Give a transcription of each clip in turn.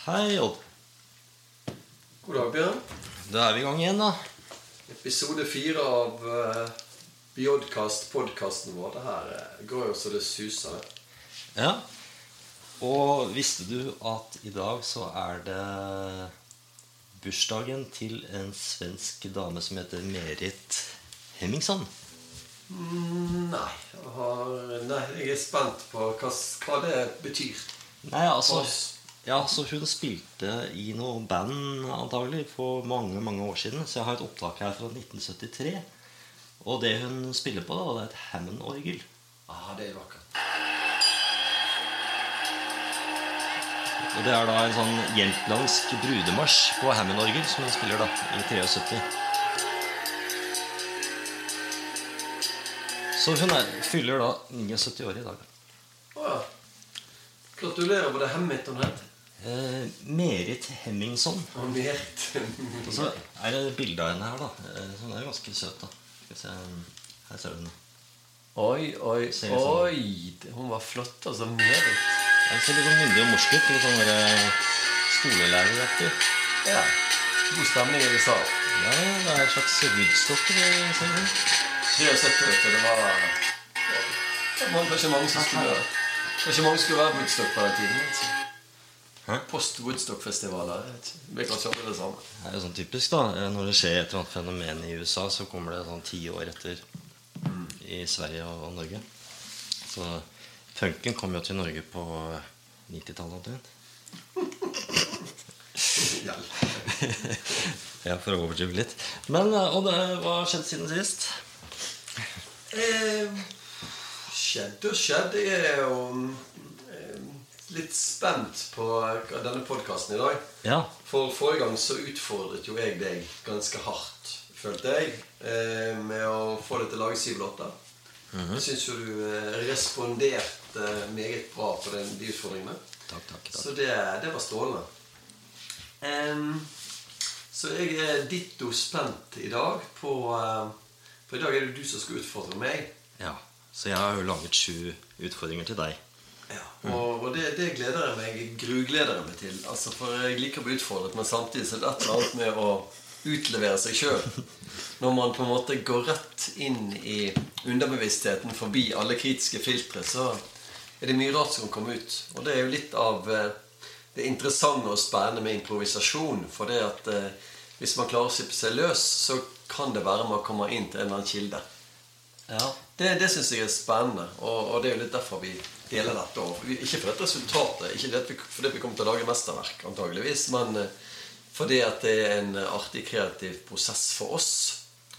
Hei, Odd. God dag, Bjørn. Da er vi i gang igjen, da. Episode fire av uh, Bjodkast, podkasten vår. Det her uh, går jo så det suser. Ja. Og visste du at i dag så er det bursdagen til en svensk dame som heter Merit Hemmingsson? Mm, nei, jeg har, nei, jeg er spent på hva, hva det betyr. Nei, altså Oss. Ja, så Hun spilte i noe band antagelig for mange mange år siden. Så jeg har et opptak her fra 1973. Og det hun spiller på, da, det er et Hammond-orgel. Ah, det er vakkert. Og det er da en sånn jentlandsk brudemarsj på Hammond-orgel som hun spiller da i 73. Så hun er, fyller da 79 år i dag. Å ja. Gratulerer med det Hamilton het. Eh, Merit Hemmingsson. Merit. Og så er det bilde av henne her, da. Eh, så hun er ganske søt, da. Skal vi se. Her ser du henne. Oi, oi, oi. Hun var flott, altså. Merit. Hun ser litt sånn myndig og morsk ut. Litt sånn eh. Ja. God stemning i USA. Ja, det er en slags Woodstock. det ser 73, vet du. Det var det var kanskje mange som skulle Kanskje mange skulle være Woodstock på den tiden. Hæ? Post-Woodstock-festivaler. Det samme. Det er jo sånn typisk da eh, Når det skjer et eller annet fenomen i USA Så kommer det sånn ti år etter I Sverige og, Norge Så punken kom jo til Norge på 90-tallet omtrent. Ja, for å overdrive litt Men, eh, og det, hva har skjedd siden sist? Eh, skjedde og skjedde. Jeg er jo eh, litt spent på denne podkasten i dag. Ja, For forrige gang så utfordret jo jeg deg ganske hardt, følte jeg, eh, med å få deg til å lage syv låter. Jeg syns jo du eh, responderte meget bra på den, de utfordringene. takk, takk, takk. Så det, det var strålende. Um, så jeg er ditto spent i dag på uh, For i dag er det du som skal utfordre meg. Ja, så jeg har jo laget sju utfordringer til deg Ja, og, og det, det gleder jeg meg grugleder jeg meg til. Altså, For jeg liker å bli utfordret, men samtidig så er det et eller annet med å utlevere seg sjøl. Når man på en måte går rett inn i underbevisstheten forbi alle kritiske filtre, så er det mye rart som kan komme ut. Og det er jo litt av eh, det interessante og spennende med improvisasjon. For det at eh, hvis man klarer å slippe seg løs, så kan det være man kommer inn til en eller annen kilde. Ja, Det, det syns jeg er spennende, og, og det er jo litt derfor vi deler dette. Og vi, ikke for dette resultatet, ikke det fordi vi kommer til å lage mesterverk, antageligvis, men eh, fordi at det er en artig, kreativ prosess for oss.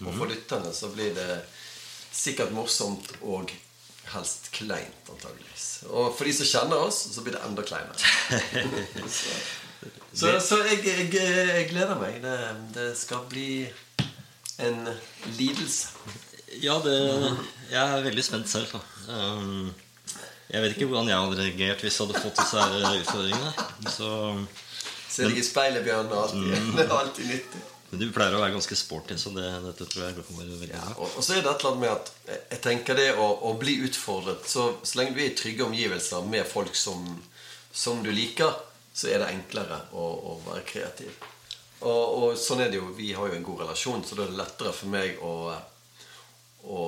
Og for lytterne så blir det sikkert morsomt og helst kleint, antageligvis. Og for de som kjenner oss, så blir det enda kleinere. så så, så jeg, jeg, jeg gleder meg. Det, det skal bli en lidelse. Ja det, jeg er veldig spent selv. Um, Jeg vet ikke hvordan jeg hadde reagert Hvis jeg hadde fått disse her utfordringene Så Ser deg i speilet, Bjørn. Det er alltid nyttig. Men du pleier å være ganske sporty, så det, dette tror jeg kommer veldig bra. Og, og så er det et eller annet med at jeg tenker det å, å bli utfordret så, så lenge du er i trygge omgivelser med folk som, som du liker, så er det enklere å, å være kreativ. Og, og sånn er det jo. Vi har jo en god relasjon, så da er det lettere for meg å, å,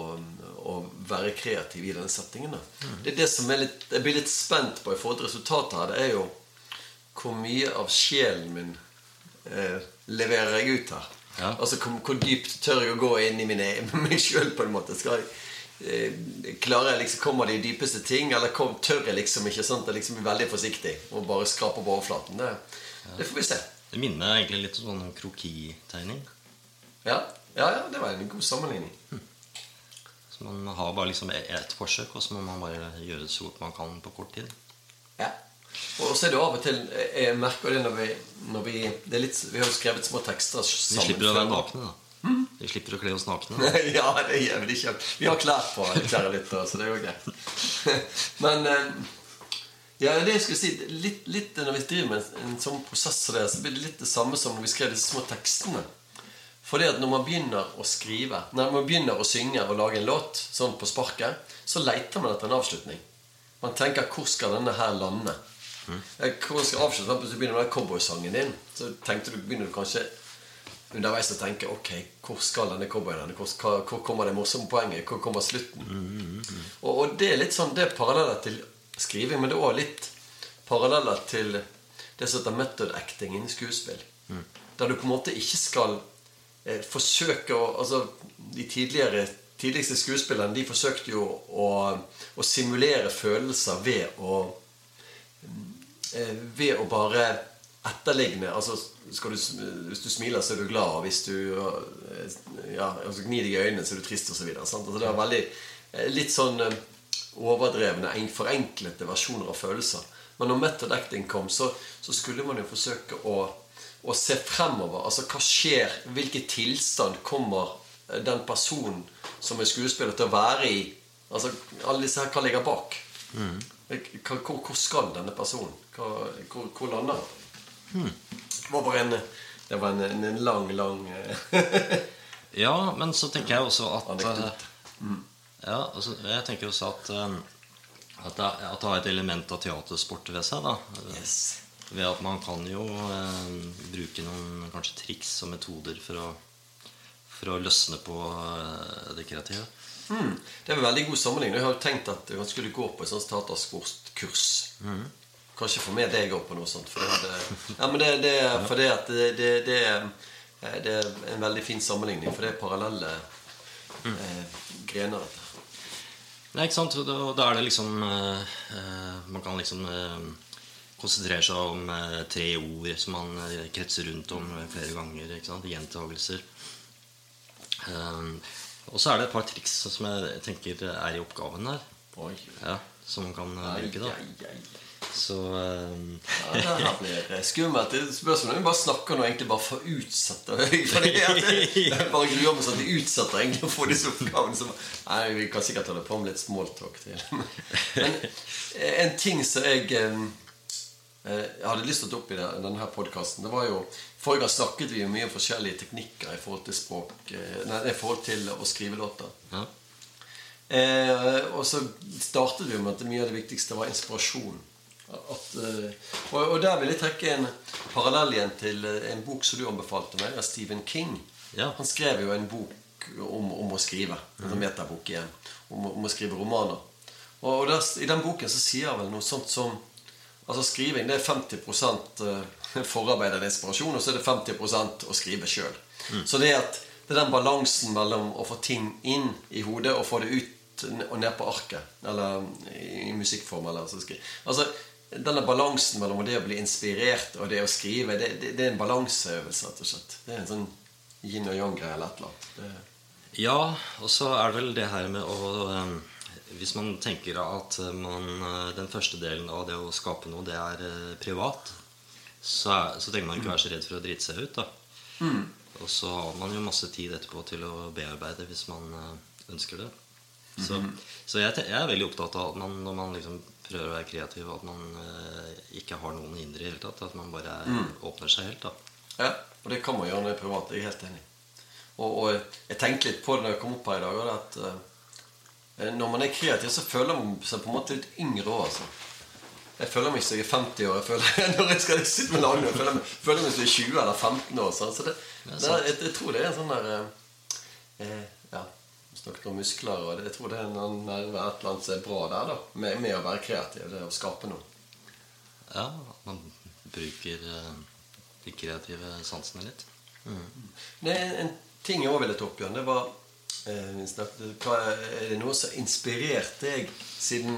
å være kreativ i denne settingen. da. Det er det som er litt, Jeg blir litt spent på i forhold til resultatet her. Det er jo hvor mye av sjelen min eh, leverer jeg ut her. Ja. Altså hvor, hvor dypt tør jeg å gå inn i mine, meg sjøl, på en måte. Skal jeg, eh, klarer jeg liksom, Kommer de dypeste ting, eller kom, tør jeg liksom ikke? sant? jeg liksom blir veldig forsiktig og bare skraper på overflaten. Det, det får vi se. Det minner egentlig litt om sånn krokitegning. Ja, ja, ja, det var en god sammenligning. Så man har bare liksom ett forsøk, og så må man bare gjøre det så godt man kan på kort tid. Ja. Og så er det av og til Jeg merker det når vi, når vi det litt, Vi har jo skrevet små tekster sammen. Vi slipper å være nakne, da. Vi slipper å kle oss nakne. ja, det gjør vi ikke. Vi har klær på, kjære lyttere, så det er jo greit. Men eh, ja, det jeg skulle si litt, litt Når vi driver med en, en sånn prosess som det, så blir det litt det samme som når vi skrev disse små tekstene. Fordi at når man begynner å skrive Når man begynner å synge og lage en låt sånn på sparket, så leter man etter en avslutning. Man tenker 'hvor skal denne her lande'? Hvor Hvordan skal avslutte Hvis du begynner med den cowboysangen din, så du, begynner du kanskje underveis å tenke Ok, hvor skal denne cowboyen hen? Hvor, hvor kommer det morsomme poenget? Hvor kommer slutten? Og, og det er litt sånn Det er paralleller til skriving, men det er òg litt paralleller til det som heter method acting innen skuespill. Der du på en måte ikke skal eh, forsøke å Altså, de tidligste skuespillerne de forsøkte jo å, å simulere følelser ved å eh, ved å bare etterligne altså du, Hvis du smiler, så er du glad. Og hvis du eh, ja, altså, gnir deg i øynene, så er du trist osv. Altså, det er veldig eh, litt sånn eh, overdrevne, forenklete versjoner av følelser. Men når method acting kom, så, så skulle man jo forsøke å, å se fremover. Altså hva skjer? Hvilken tilstand kommer eh, den personen som er skuespiller, til å være i? Altså alle disse her, Hva ligger bak? Hva, hvor, hvor skal denne personen? Hva, hvor, hvor lander han? Det var bare en Det var en, en, en lang, lang eh, Ja, men så tenker jeg også at eh, Ja, altså, jeg tenker også at eh, at det, at det har et element av teatersport ved seg. da Yes. Ved at man kan jo eh, bruke noen kanskje triks og metoder for å, for å løsne på eh, det kreative. Mm. Det er en veldig god sammenligning. Jeg har jo tenkt at man skulle gå på et sånt teatersportkurs. Kanskje få med deg òg på noe sånt. For det, ja, men det, det, for det, at det, det, det, er- det en veldig fin sammenligning, for det er parallelle eh, grener. dette. Nei, ikke sant? Da, da er det liksom eh, eh, Man kan liksom eh, konsentrere seg om eh, tre ord som man eh, kretser rundt om flere ganger. Ikke? Gjentagelser. Eh, og så er det et par triks som jeg tenker er i oppgaven her. Ja, som man kan eh, bruke. da. Så um... Ja, det her blir skummelt. Det spørs om vi bare snakker nå egentlig bare for utsatte. For det er jeg bare gruer meg sånn at de utsetter egentlig å få disse oppgavene. Som, nei, Vi kan sikkert holde på med litt smalltalk til. Men en ting som jeg eh, jeg hadde lyst til å ta opp i denne podkasten, det var jo Forrige gang snakket vi jo mye om forskjellige teknikker i forhold til språk eh, Nei, i forhold til å skrive låter. ja. Eh, og så startet vi med at mye av det viktigste var inspirasjon. At, eh, og, og der vil jeg trekke en parallell igjen til eh, en bok som du anbefalte meg, av Stephen King. Ja. Han skrev jo en bok om, om å skrive. En sånn metabok igjen. Om, om å skrive romaner. Og, og der, I den boken så sier han vel noe sånt som Altså Skriving det er 50 eh, forarbeid eller inspirasjon, og så er det 50% å skrive sjøl. Så det, at, det er den balansen mellom å få ting inn i hodet og få det ut og ned på arket. Eller i, musikkform. Eller, så altså, denne balansen mellom det å bli inspirert og det å skrive, det, det, det er en balanseøvelse, rett og slett. Det er en sånn yin og yang-greie eller et eller annet. Ja, og så er det vel det her med å eh, Hvis man tenker at man, eh, den første delen av det å skape noe, det er eh, privat, så, er, så trenger man ikke være så redd for å drite seg ut. da Og så har man jo masse tid etterpå til å bearbeide hvis man eh, ønsker det. Så, så jeg, jeg er veldig opptatt av at man, når man liksom prøver å være kreativ, at man ikke har noen hindre i det hele tatt. At man bare åpner seg helt. da Ja, og det kan man gjøre når det er privat. Jeg er helt enig. Og, og jeg tenkte litt på det når jeg kom opp her i dag. At når man er kreativ, så føler man seg på en måte litt yngre òg. Altså. Jeg føler meg som jeg er 50 år. Jeg føler, når jeg skal sitte med lagene, jeg føler meg, føler meg som jeg er 20 eller 15 år. Så det, det er, jeg, jeg tror det er en sånn der eh, eh, Ja, vi snakket om muskler, og det, jeg tror det er en, nerve et eller annet som er bra der, da. Med, med å være kreativ. Det å skape noe. Ja, man bruker eh, de kreative sansene litt. Det er en, en ting jeg òg ville ta opp igjen. Det var eh, hva, Er det noe som har inspirert deg siden,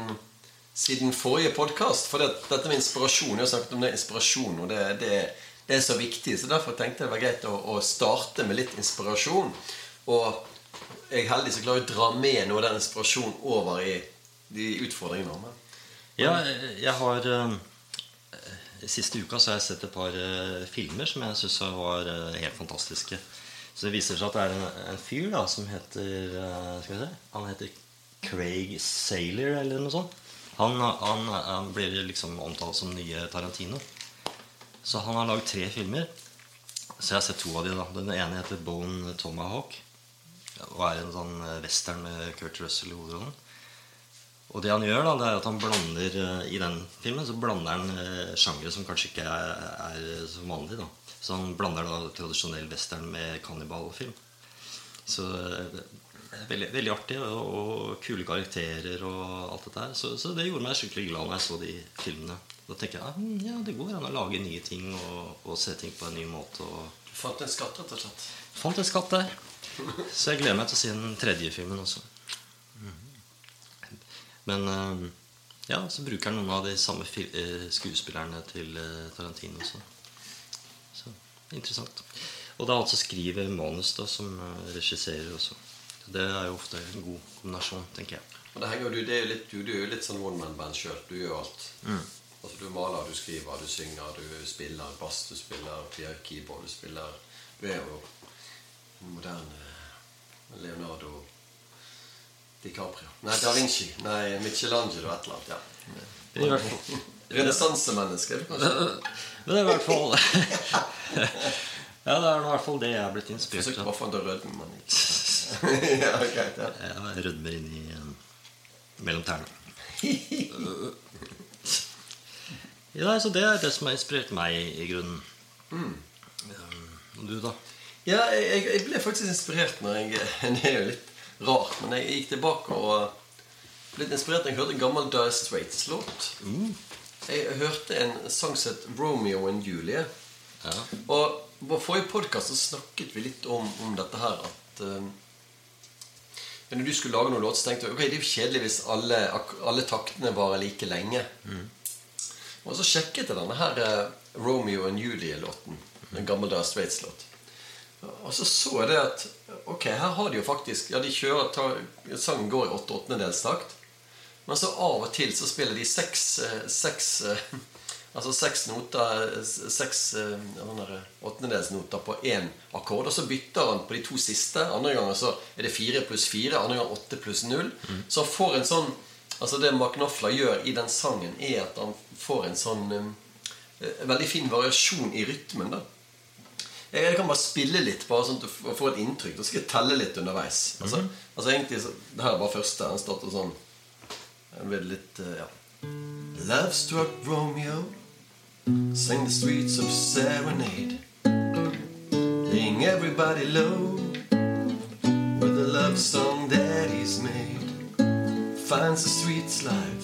siden forrige podkast? For det, dette med inspirasjon Jeg har snakket om det inspirasjon, og det, det, det er så viktig. Så derfor tenkte jeg det var greit å, å starte med litt inspirasjon. Og jeg er heldig som klarer å dra med noe av den inspirasjonen over i de utfordringene. våre. Ja, jeg har eh, Siste uka så har jeg sett et par eh, filmer som jeg syns var eh, helt fantastiske. Så det viser seg at det er en, en fyr da som heter eh, Skal se Han heter Craig Saylor eller noe sånt. Han, han, han blir liksom omtalt som nye Tarantino. Så han har lagd tre filmer. Så jeg har sett to av de da Den ene heter Bone Tomahawk. Og er en sånn eh, western med Kurt Russell i hovedrollen. Og det han gjør, da, det er at han blander eh, i den filmen så blander han sjangere som kanskje ikke er, er så vanlig. da. Så han blander da tradisjonell western med kannibalfilm. Så eh, veldig, veldig artig, og, kule karakterer og alt dette her. Så, så det gjorde meg skikkelig glad når jeg så de filmene. Da tenker jeg "Ah, ja, det går an å lage nye ting og, og se ting på en ny måte. og Du fant en skatt, rett og slett. Fant en skatt der. Så jeg gleder meg til å se den tredje filmen også. Men eh, ja, så bruker han noen av de samme eh, skuespillerne til Tarantino også. Interessant. Og det er altså skriver manus da som eh, regisserer også. Det er jo ofte en god kombinasjon, tenker jeg. Og det henger jo, du, det er litt, du, du er jo litt sånn one man-band sjøl. Du gjør alt. Altså Du maler, du skriver, du synger, du spiller bass, du spiller keyboard, du spiller Du er jo en moderne Leonardo DiCaprio. Nei, Da Vinci. Nei, Michelangelo et eller annet. ja. I hvert fall, Renessansemenneske. kanskje? men det er i hvert fall Ja, det er i hvert fall det jeg er blitt inspirert av. bare å få han å rødme, men ikke Ja, greit. ja. Jeg rødmer inni i mellom tærne. Ja, så Det er det som har inspirert meg, i grunnen. Um, Og du, da? Ja, jeg, jeg ble faktisk inspirert når jeg Det er jo litt rart, men jeg gikk tilbake og ble litt inspirert når jeg hørte en gammel Dyer Straits-låt. Jeg hørte en sang som het 'Romeo and Julie'. Ja. Og på forrige podkast snakket vi litt om, om dette her at eh, Når du skulle lage noen låt, så tenkte jeg ok, det er jo kjedelig hvis alle, alle taktene varer like lenge. Og så sjekket jeg denne her eh, Romeo and Julie-låten. En gammeldags Dire Straits-låt. Og så så jeg det at Ok, her har de jo faktisk Ja, de kjører tar, Sangen går i åtte åttendedelstakt. Men så av og til så spiller de seks, eh, seks eh, Altså seks noter eh, Seks åttendedelsnoter på én akkord. Og så bytter han på de to siste. Andre ganger så er det fire pluss fire. Andre ganger åtte pluss null. Så han får en sånn Altså det Mark gjør i den sangen, er at han får en sånn um, Veldig fin variasjon i rytmen. da jeg, kan bare spille litt, bare sånn at du får et inntrykk. Da skal jeg telle litt underveis. Altså, altså egentlig så, Det her er bare første. Han starter sånn Litt eh, ja. Love struck Romeo Sang the streets of serenade Laying everybody low With a love song that he's made Finds the streets light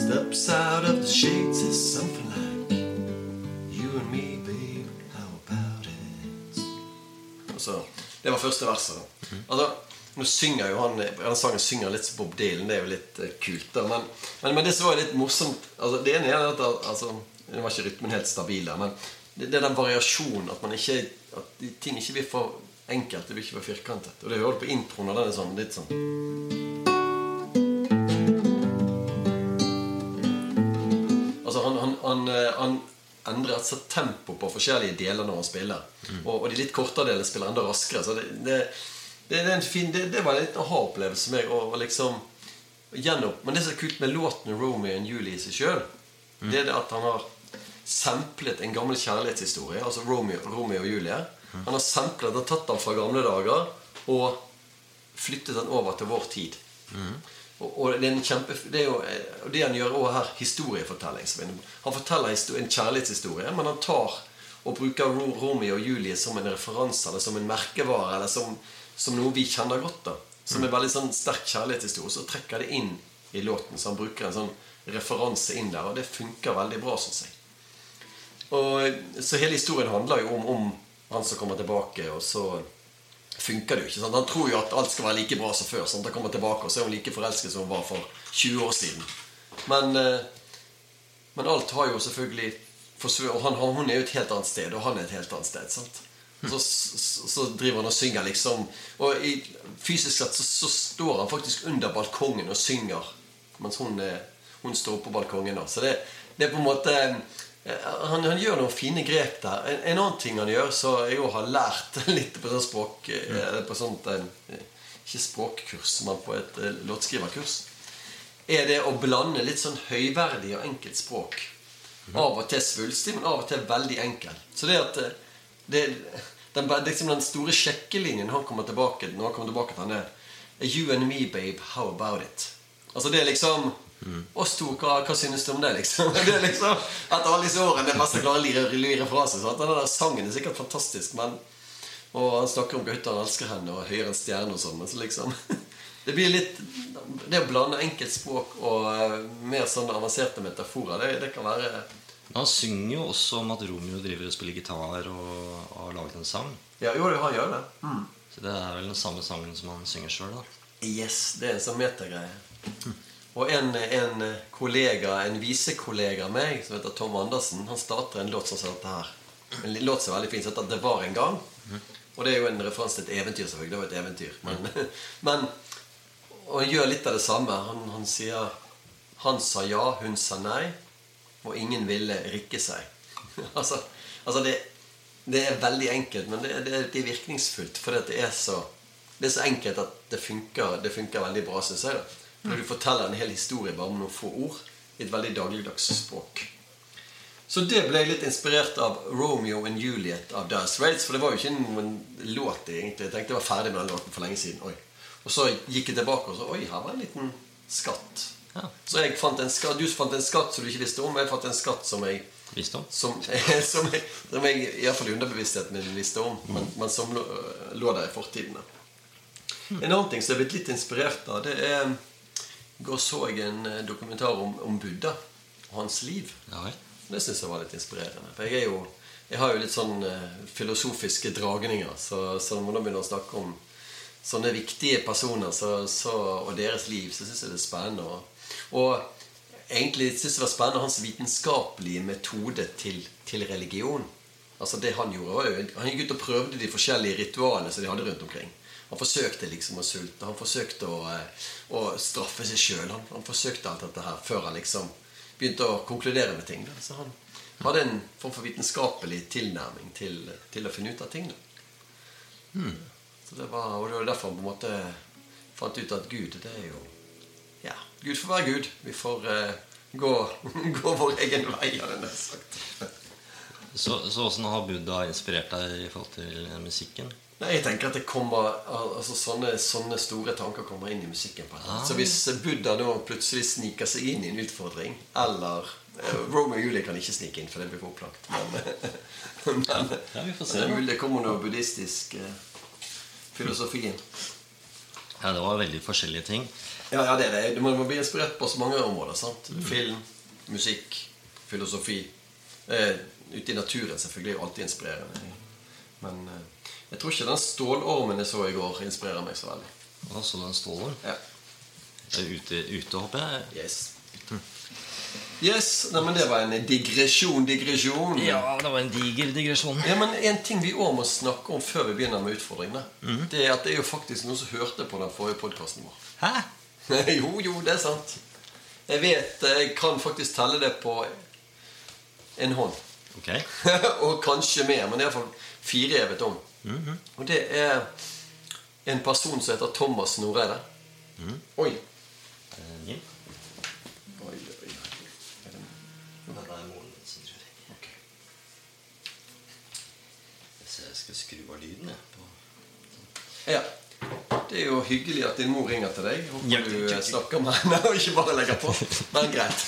Steps out of the shades Is something like You and me, babe, how about it? Altså, det var første verset. da. Nå synger jo han Den sangen synger litt som Bob Dylan. Det er jo litt eh, kult. da Men, men, men det som var litt morsomt altså, Det ene er at altså, Det var ikke rytmen helt stabil der, men det, det er den variasjonen at man ikke At ting ikke blir for enkelt. Det blir ikke for firkantet. Og det hører du på introen, og den er sånn litt sånn Altså han, han, han, eh, han endrer altså tempo på forskjellige deler når han spiller. Og, og de litt kortere delene spiller enda raskere. Så det, det, det, det, en fin, det, det var en liten aha-opplevelse for meg. Og, og liksom gjennom, Men det som er kult med låten 'Romeo and Julie' i seg sjøl, det er det at han har samplet en gammel kjærlighetshistorie. Altså Romeo, Romeo og Julie. Han har samplet og tatt den fra gamle dager og flyttet den over til vår tid. Og, og det er en kjempe Det jo det han gjør også her, historiefortelling. Han forteller en kjærlighetshistorie, men han tar og bruker Romeo og Julie som en referanse eller som en merkevare eller som, som noe vi kjenner godt. da Som er veldig sånn sterk kjærlighetshistorie. Så trekker det inn i låten, så han bruker en sånn referanse inn der, og det funker veldig bra, syns jeg. Og, så hele historien handler jo om, om han som kommer tilbake, og så funker det jo ikke. Sant? Han tror jo at alt skal være like bra som før. Sant? Han kommer tilbake, og så er hun like forelsket som hun var for 20 år siden. Men, eh, men alt har jo selvfølgelig forsvunnet. Og han, han, hun er jo et helt annet sted, og han er et helt annet sted. Sant? Så, så, så driver han og synger, liksom. Og i, fysisk sett så, så står han faktisk under balkongen og synger mens hun, eh, hun står på balkongen. Da. Så det, det er på en måte eh, han, han gjør noen fine grep der. En, en annen ting han gjør, så jeg òg har lært litt på sånn språk eh, På sånt Ikke språkkurs, men på et låtskriverkurs. Er det å blande litt sånn høyverdig og enkelt språk. Av og til svulstig, men av og til veldig enkelt. Så det at det, den, liksom den store sjekkelinjen når han kommer tilbake Når han kommer tilbake til han er You and me, babe, how about it? Altså det er liksom Oss to, hva, hva synes du om det, liksom? Det er liksom Etter alle disse årene det beste å klare å lire, lire fra seg. Sant? Den der sangen er sikkert fantastisk, men Og han snakker om gutter han elsker henne, og høyere enn stjerne og sånn, men så liksom Det blir litt Det å blande enkelt språk og eh, mer sånn avanserte metaforer, det, det kan være han synger jo også om at Romeo driver og spiller gitar og og har laget en sang. Ja, jo, han gjør det. Så det er vel den samme sangen som han synger sjøl, da. Yes, det er en sånn metagreie. Og en, en kollega, en visekollega av meg, som heter Tom Andersen, han starter en låt som heter dette her. En låt som er veldig fin, som heter 'Det var en gang'. Og det er jo en referanse til et eventyr, selvfølgelig. Det var et eventyr. Men, men Og han gjør litt av det samme. Han, han sier 'Han sa ja, hun sa nei', og ingen ville rikke seg. altså, altså det, det er veldig enkelt, men det, det, det er virkningsfullt. For det er så det er så enkelt at det funker, det funker veldig bra, syns jeg. Når du forteller en hel historie bare med noen få ord i et veldig dagligdags språk. Så det ble jeg litt inspirert av Romeo and Juliet av Dire Rates. For det var jo ikke noen låt, egentlig. Jeg tenkte jeg var ferdig med den låten for lenge siden. Oi. Og så gikk jeg tilbake og så Oi, her var en liten skatt. Ja. Så jeg fant en skatt, du fant en skatt som du ikke visste om. og Jeg fant en skatt som jeg Visste om. som, som, jeg, som jeg iallfall i underbevisstheten min visste om, men, men som lå, lå der i fortiden. Mm. En annen ting som jeg er blitt litt inspirert av, det er I går så jeg en eh, dokumentar om, om Buddha og hans liv. Ja. Det syns jeg var litt inspirerende. For jeg jo jeg har jo litt sånn eh, filosofiske dragninger. Så, så når man begynner å snakke om sånne viktige personer så, så, og deres liv, så syns jeg det er spennende. Og, og egentlig syns jeg det var spennende hans vitenskapelige metode til, til religion. Altså det Han gjorde Han gikk ut og prøvde de forskjellige ritualene som de hadde rundt omkring. Han forsøkte liksom å sulte. Han forsøkte å, eh, å straffe seg sjøl. Han, han forsøkte alt dette her før han liksom begynte å konkludere med ting. Da. Så han hadde en form for vitenskapelig tilnærming til, til å finne ut av ting. Da. Så det var, og det var derfor han på en måte fant ut at Gud, det er jo Gud får være Gud. Vi får uh, gå, gå vår egen vei, hadde jeg nær sagt. Så, så åssen har Buddha inspirert deg i forhold til musikken? Nei, jeg tenker at det kommer altså sånne, sånne store tanker kommer inn i musikken. på måte. Så hvis Buddha nå plutselig sniker seg inn i en utfordring, eller eh, Romeo og Julie kan ikke snike inn, for det blir for opplagt. Men, men Ja, vi får se. det mulig det kommer noe buddhistisk eh, filosofi inn. Ja, det var veldig forskjellige ting. Ja, ja, det er det. Man må bli inspirert på så mange områder. sant? Film, musikk, filosofi. Eh, ute i naturen selvfølgelig er alltid inspirerende. Men eh, jeg tror ikke den stålormen jeg så i går, inspirerer meg så veldig. Hva, så den stålorm? Ja. Ute, ute håper jeg. Yes. Yes, nei, men Det var en digresjon, digresjon. Ja, det var en diger digresjon. Ja, men En ting vi òg må snakke om før vi begynner med utfordringene, det er at det er jo faktisk noen som hørte på den forrige podkasten vår. Hæ? jo, jo, det er sant. Jeg vet, jeg kan faktisk telle det på en hånd. Ok. og kanskje mer, men det iallfall fire jeg vet om. Og det er en person som heter Thomas Noreide. Oi. Eh, oi, oi, oi. Dette er min som tror jeg. Jeg skal skru av lyden, jeg. På. Ja. Det er jo hyggelig at din mor ringer til deg. Håper Ja, du eh, snakker med henne og ikke bare legger på. Men greit.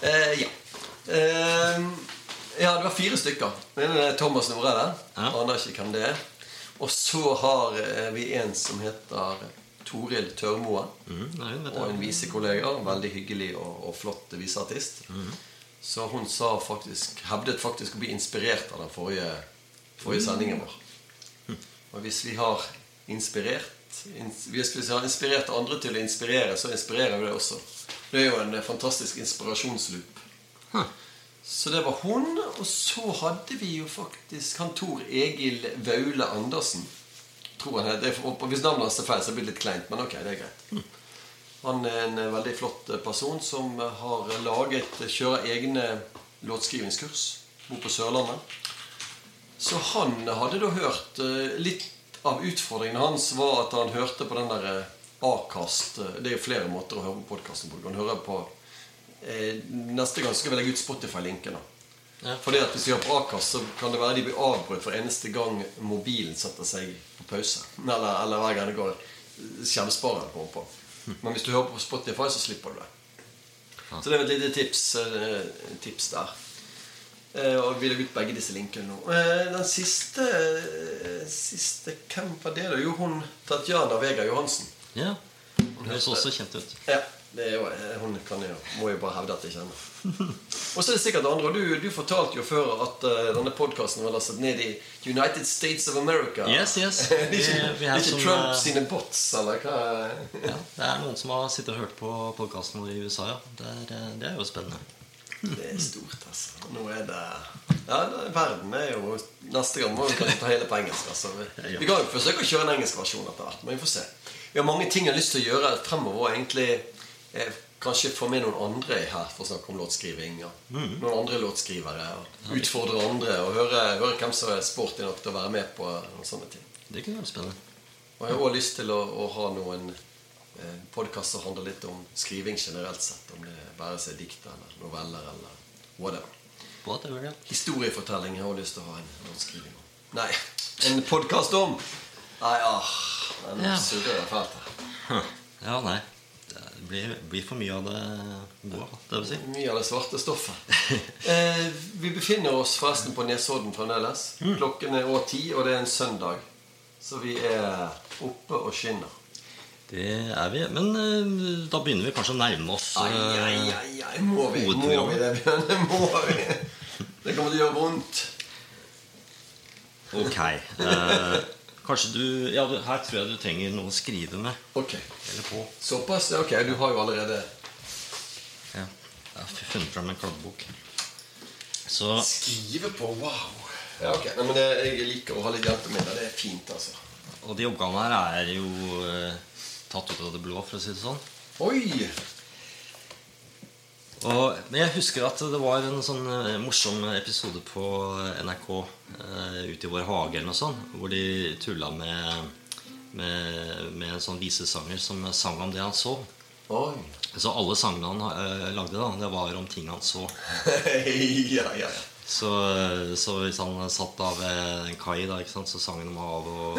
uh, ja. Uh, ja, det var fire stykker. Den er Thomas Noreide. Ja. Aner ikke hvem det er. Og så har eh, vi en som heter Toril Tørmoen. Mm, nei, Og en visekollega. Veldig hyggelig og, og flott viseartist. Så hun sa faktisk, hevdet faktisk å bli inspirert av den forrige, forrige sendingen vår. Og hvis vi har inspirert Hvis vi har inspirert andre til å inspirere, så inspirerer vi det også. Det er jo en eh, fantastisk inspirasjonsloop. Huh. Så det var hun. Og så hadde vi jo faktisk han Tor Egil Vaule Andersen. Tror han heter. Hvis navnet hans er feil, så blir det litt kleint, men ok, det er greit. Han er en eh, veldig flott eh, person som har laget kjører egne låtskrivingskurs bor på Sørlandet. Så han hadde da hørt Litt av utfordringen hans var at han hørte på den der Akast Acast eh, Det er jo flere måter å høre på podkasten på. Du kan høre på eh, Neste gang skal vi legge ut Spotify-linken. Ja. Fordi at Hvis vi har på Akast, så kan det være de blir avbrutt for eneste gang mobilen setter seg på pause. Eller, eller hver gang det går skjermspareren på. på. Men hvis du hører på Spotify, så slipper du det. Så det er et lite tips, eh, tips der. Eh, og vi legger ut begge disse linkene nå. Eh, den siste, eh, siste Hvem var det? da? Jo, hun Tatjana Vega Johansen. Ja. Hun høres også kjent ut. Ja, det jo, hun kan jo, må jo bare hevde at jeg kjenner. Og så er det sikkert andre. og Du, du fortalte jo før at denne podkasten var lastet ned i United States of America. Yes, yes. det er ikke, det er ikke Trump sine bots, eller hva? Ja, det er noen som har sittet og hørt på podkasten vår i USA, ja. Det er, det er jo spennende. Det er stort, altså. Nå er det Ja, verden er jo Neste gang må vi kanskje ta hele på engelsk. Altså. Vi, kan jo forsøke å kjøre en engelsk versjon etter hvert, men vi får se. Vi har mange ting jeg har lyst til å gjøre fremover. egentlig eh, Kanskje få med noen andre her for å snakke om låtskriving. Ja. Mm. Noen andre låtskrivere. Og utfordre andre og høre, høre hvem som er sporty nok til å være med på noen sånne ting. Det kunne vært spennende. Og jeg har også lyst til å, å ha noen podkast som handler litt om skriving generelt sett. Om det bare seg dikt eller noveller eller whatever. Historiefortelling har jeg lyst til å ha en skriving om. Nei, en podkast om! Nei, ah, den Ja. surrer jeg fælt her. Ja, nei. Det blir, blir for mye av det gode, det vil si. Mye av det svarte stoffet. Eh, vi befinner oss forresten på Nesodden fremdeles. Klokken er år ti, og det er en søndag. Så vi er oppe og skinner. Det er vi. Men uh, da begynner vi kanskje å nærme oss Ai, ai, eh, ai, ai. Må vi, må vi det, Bjørn? Må vi. Det kommer til å gjøre vondt. Ok. Uh, kanskje du Ja, her tror jeg du trenger noe å skrive med. Ok, Eller på. Såpass? Ok, du har jo allerede Ja. Jeg har funnet fram en kladdebok. Så Skrive på, wow. Ja, ok. Nei, men det, Jeg liker å ha litt hjelpemidler. Det er fint, altså. Og de oppgavene her er jo tatt ut av det blå, for å si det sånn. Oi! Og, men jeg husker at det var en sånn eh, morsom episode på NRK eh, ute i vår hage eller noe sånt, hvor de tulla med, med, med en sånn visesanger som sang om det han så. Oi. Så alle sangene han eh, lagde, da, det var om ting han så. ja, ja, ja. Så, så hvis han satt da ved en kai, da, sant, så sang han om hav og,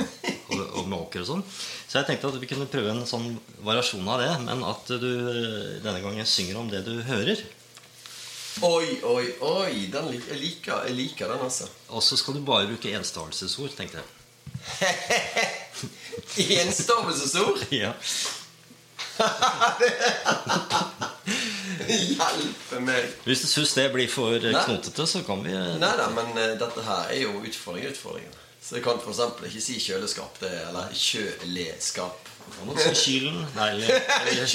og, og måker og sånn. Så jeg tenkte at vi kunne prøve en sånn variasjon av det, men at du eh, denne gangen synger om det du hører. Oi, oi, oi. Den, lik- jeg, liker, jeg liker den, altså. Og så skal du bare bruke enstavelsesord, tenkte jeg. Enstavelsesord? Ja. Hjelpe meg. Hvis du syns det blir for knotete, så kan vi eh, Nei da, men uh, dette her er jo utfordring utfordringen. Så jeg kan eksempel ikke si kjøleskap. Det, er- eller kjøleskap. kylen. Nei, eller, eller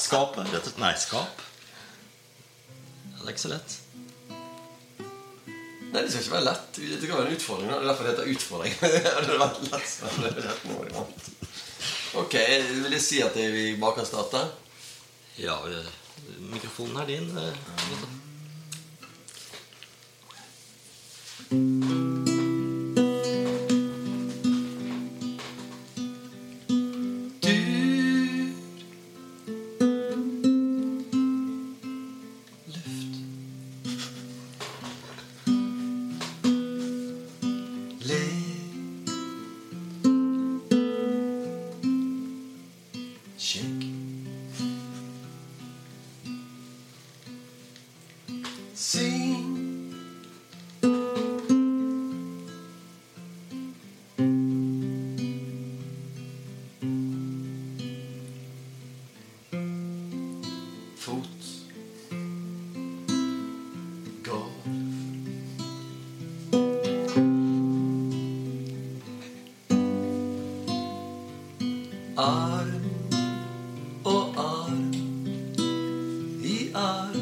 skapet. Nei, skap. Det er ikke så lett. Nei, det skal ikke være lett. Det kan være en utfordring. Det er derfor det heter utfordring. det hadde vært lett. så hadde det vært noe annet. Ok, vil jeg si at vi bare kan starte? Ja, eh, mikrofonen er din. eh, i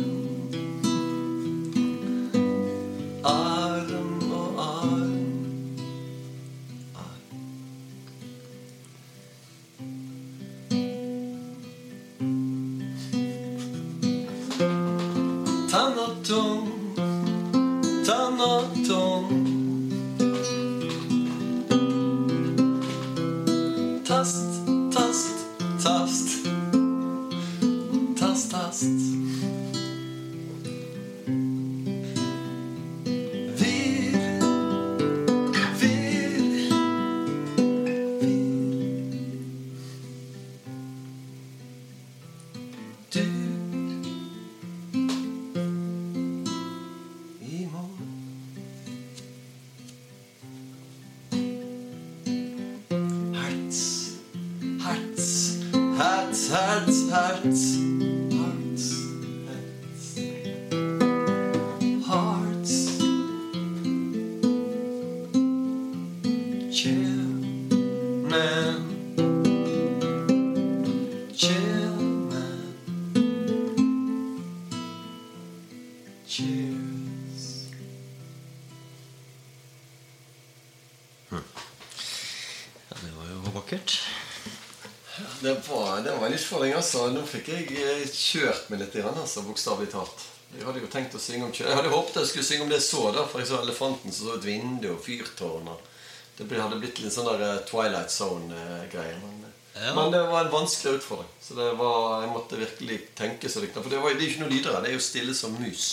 altså. Nå fikk jeg eh, kjørt meg litt, altså, bokstavelig talt. Jeg hadde jo tenkt å synge om Jeg hadde håpet jeg skulle synge om det jeg så, da, for jeg så elefanten som så et vindu og fyrtårn. og Det hadde blitt litt sånn der eh, Twilight Zone-greie. Men, eh, Ja. men det var en vanskelig utfordring. Så det var, jeg måtte virkelig tenke så det For det, var, det er ikke noe lyder her. Det er jo stille som mus.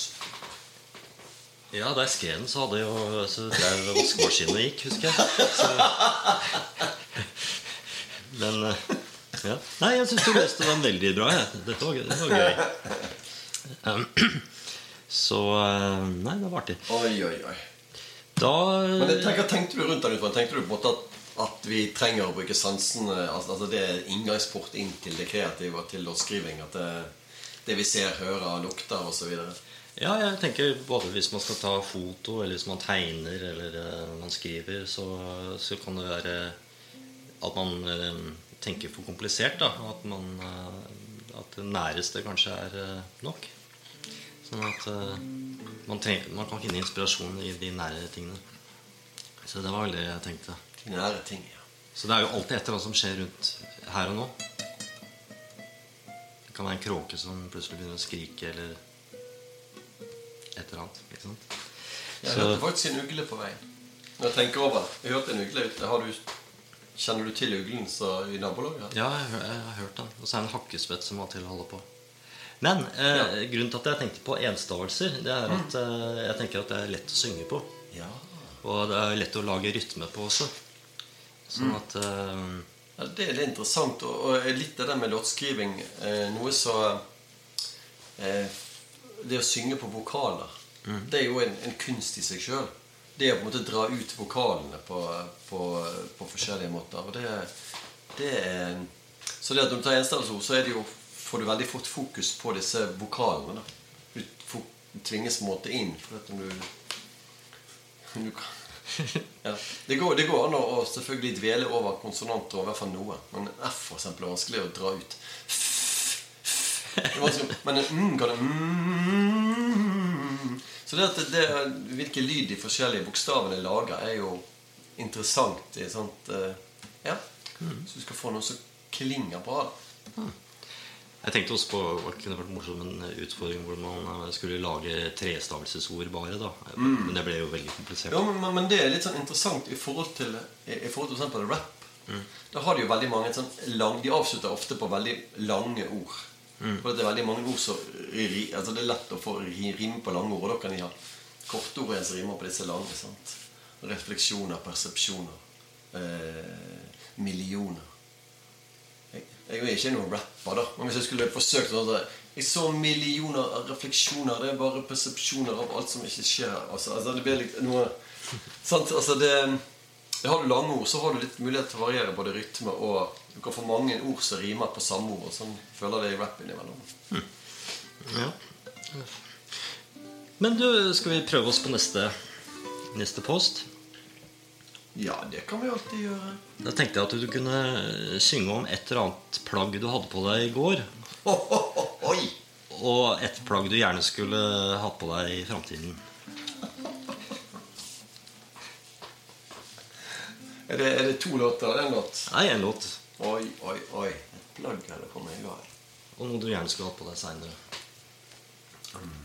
Ja, jeg skrev den, så hadde jo så drev vaskemaskinen og gikk, husker jeg. Så... Men ja. Nei, jeg syns du leste den veldig bra. Jeg. Dette var, det var gøy. Så eh, Nei, det var artig. Oi, oi, oi. Da Men det, tenker, tenkte du rundt den utfordringen? Tenkte du på en måte at, at vi trenger å bruke sansene altså, altså Det er inngangsport inn til det kreative og til låtskriving? At det, det vi ser, hører, lukter osv.? Ja, jeg tenker både hvis man skal ta foto, eller hvis man tegner, eller eh, man skriver, så, så kan det være at man eh, tenker for komplisert. da At, man, eh, at det næreste kanskje er eh, nok. Sånn at eh, man, trenger, man kan finne inspirasjon i de nære tingene. Så det var vel det jeg tenkte. Nære ting, ja. Så det er jo alltid et eller annet som skjer rundt her og nå. Det kan være en kråke som plutselig begynner å skrike, eller et eller annet. Ikke sant? Jeg hørte faktisk en ugle på veien. Når jeg tenker over. Jeg hørte en ugle ute. Har du, kjenner du til uglen så, i nabolaget? Ja, jeg, har- jeg har hørt den. Og så er det en hakkespett som av og til holder på. Men eh, grunnen til at jeg tenkte på enstavelser, det er at eh, jeg tenker at det er lett å synge på. Ja. Og det er lett å lage rytme på også. Sånn at eh, Ja, det, er litt interessant. Og, og litt av det med låtskriving eh, Noe så eh, Det å synge på vokaler, det er jo en, en kunst i seg sjøl. Det å på en måte dra ut vokalene på, på, på forskjellige måter. Og det, det er Så det at når du tar enstavelsesord, så er det jo, får du veldig fort fokus på disse vokalene. Da. Du tvinges på en måte inn. For at når du, du ja. det, går, det går an å, selvfølgelig dvele over konsonanter, i hvert fall noe. Men F for eksempel, er vanskelig å dra ut. Men en mm kan det mm. Så det at det, det, hvilken lyd de forskjellige bokstavene lager, er jo interessant. I sånt, eh, ja. Så du skal få noe som klinger bra. da. Jeg tenkte også på hva kunne vært morsomt en utfordring hvor man eh, skulle lage trestavelsesord bare. da Men det ble jo veldig komplisert. Ja, men, men det er litt sånn interessant i forhold til I, forhold til for eksempel rap. Da har de jo veldig mange sånn lang, De avslutter ofte på veldig lange ord. For det er veldig mange ord som altså Det er lett å få rime på lange ord. Da kan de ha kortord som rimer på disse lange. sant? Refleksjoner, persepsjoner, eh, millioner. Jeg, jeg er ikke noen rapper, da. Men hvis jeg skulle forsøkt å Jeg så millioner av refleksjoner. Det er bare persepsjoner av alt som ikke skjer. Altså, altså det blir litt noe Sant? Altså det Har du lange ord, så har du litt mulighet til å variere både rytme og Du kan få mange ord som rimer på samme ord. Og sånn føler det i rap innimellom. Ja. Men du, skal vi prøve oss på neste, neste post? Ja, det kan vi alltid gjøre. Da tenkte jeg at du kunne synge om et eller annet plagg du hadde på deg i går. Oh, oh, oh, oi! Og et plagg du gjerne skulle hatt på deg i framtiden. Er det, er det to låter? eller én låt? Nei, en låt. Oi, oi, oi. Et plagg eller kommer jeg av. Og noe du gjerne skulle hatt på deg seinere. Jeg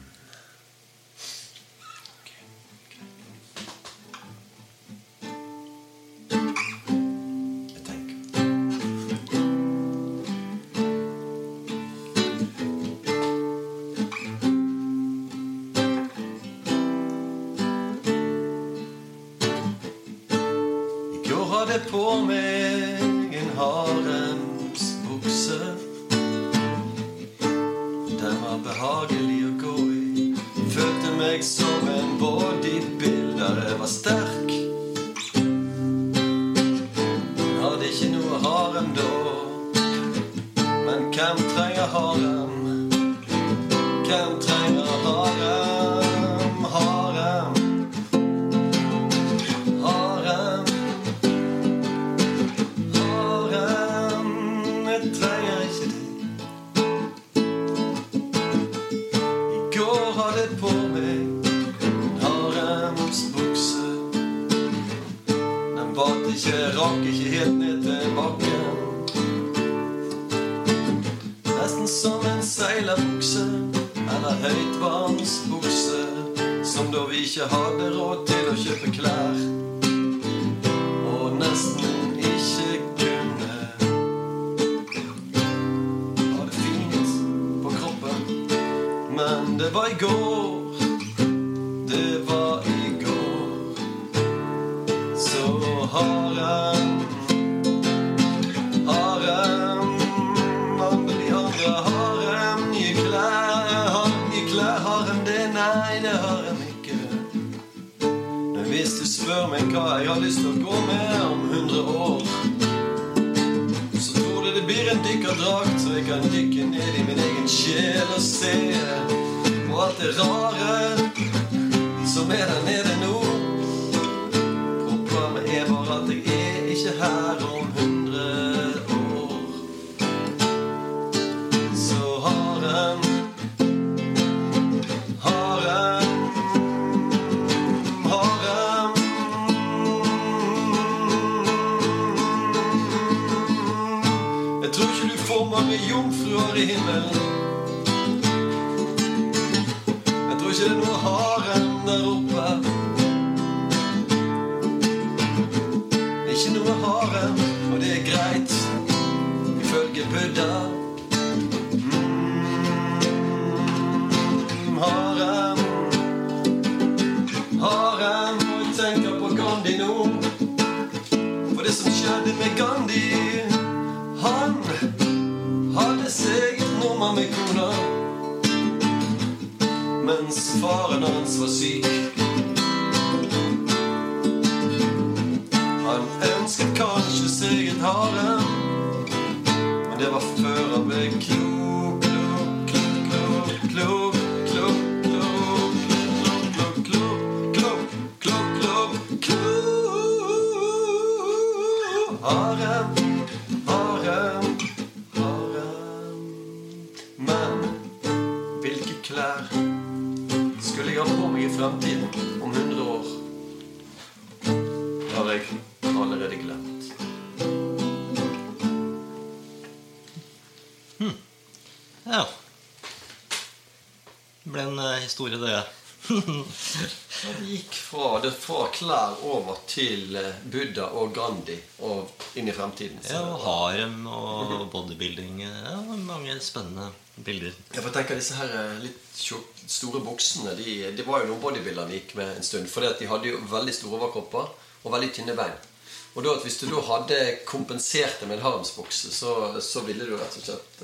Skjedde med Gandhi. Han hadde seg et nummer med kona Mens faren hans var syk. Han ønsket kanskje seg et harem Men det var før han ble klok, klok, klok, klok, klok, Harem, harem, harem Men hvilke klær skulle jeg ha på meg i fremtiden om 100 år? Har jeg allerede glemt. Ja. Det ble en eh, historie, det. Det gikk fra, det fra klær over til eh, Buddha og Gandhi og inn i fremtiden. Så Ja, og harem og bodybuilding. Ja, mange spennende bilder. Ja, for jeg tenker disse her eh, litt store buksene de, Det var jo noen bodybuilderne gikk med en stund. For de hadde jo veldig store overkropper og veldig tynne bein. Og da, at hvis du da hadde kompensert det med en haremsbukse, så, så ville du rett og slett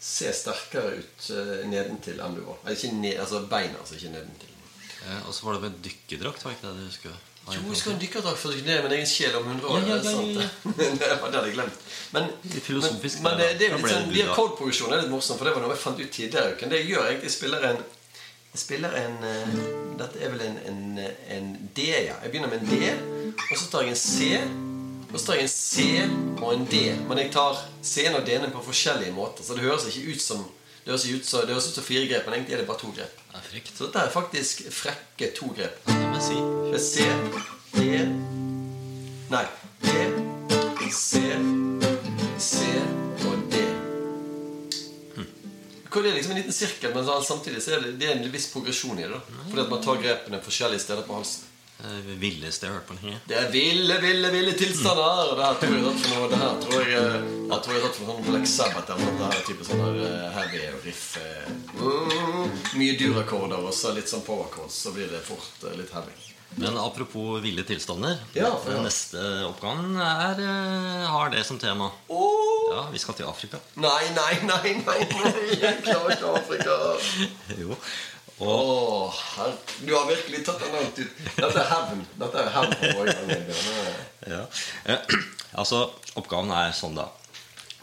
se sterkere ut eh, nedentil enn du var. Ikke ned, altså beina, altså ikke nedentil. Ja, og så var det med dykkerdrakt, var ikke det du husker? Jo, jeg skal ha en dykkerdrakt for å dykke ned min egen sjel om 100 år. Ja, ja, det ja, ja, det. det det hadde jeg glemt. Men, Litt men, men det, det, det er litt det sånn, de er litt morsomt, for det var noe jeg fant ut tidligere i uken. Det jeg gjør egentlig, spiller en jeg spiller en eh, Dette er vel en, en, en D, ja. Jeg begynner med en D, og så tar jeg en C. Og så tar jeg en C og en D. Men jeg tar C-en og D-en på forskjellige måter. Så det høres ikke ut som det høres, ut som, det høres ut som fire grep, men egentlig er det bare to grep. Ja. Så dette er faktisk frekke to grep. Det si. C, D Nei. D, C, C og D. Hvor Det er liksom en liten sirkel, men samtidig så er det, det er en viss progresjon i det. da Fordi at man tar grepene forskjellige steder på halsen. Det villeste jeg har hørt på lenge. Det er ville, ville, ville tilstander. Og det her tror jeg tatt for noe Det her tror jeg eh, Jeg tror jeg tatt for noe Black Sabbath eller noe. Det her er type sånn eh, heavy riff. eh, mm, mye durakkorder og så litt sånn power chords, så blir det fort eh, litt heavy. Men apropos ville tilstander. Ja, ja. neste oppgaven er, eh, har det som tema. Oh. Ja, vi skal til Afrika. Nei, nei, nei, nei, nei. Jeg klarer ikke Afrika. Jo. Og her, du har virkelig tatt den langt ut. Dette er hevn. Dette er hevn på ja. Eh, Altså, oppgaven er sånn, da.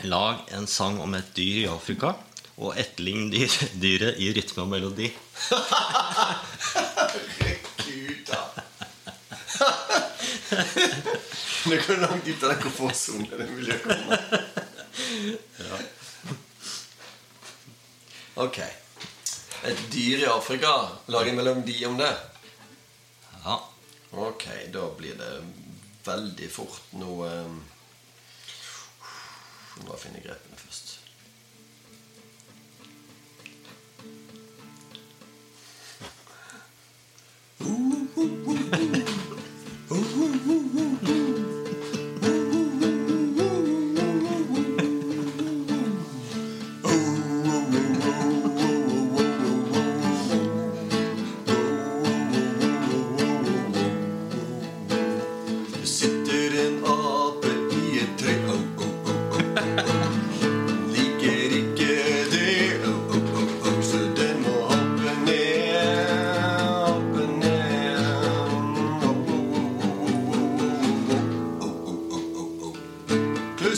Lag en sang om et dyr i Afrika, og etterlign dyr, dyret i rytme og melodi. Da. Det går langt ut av den komfortsonen. Det er kommer. ja. Ok. Et dyr i Afrika. Lag en melodi om det. Ja. Ok, da blir det veldig fort noe um, Nå må jeg grepene først. Det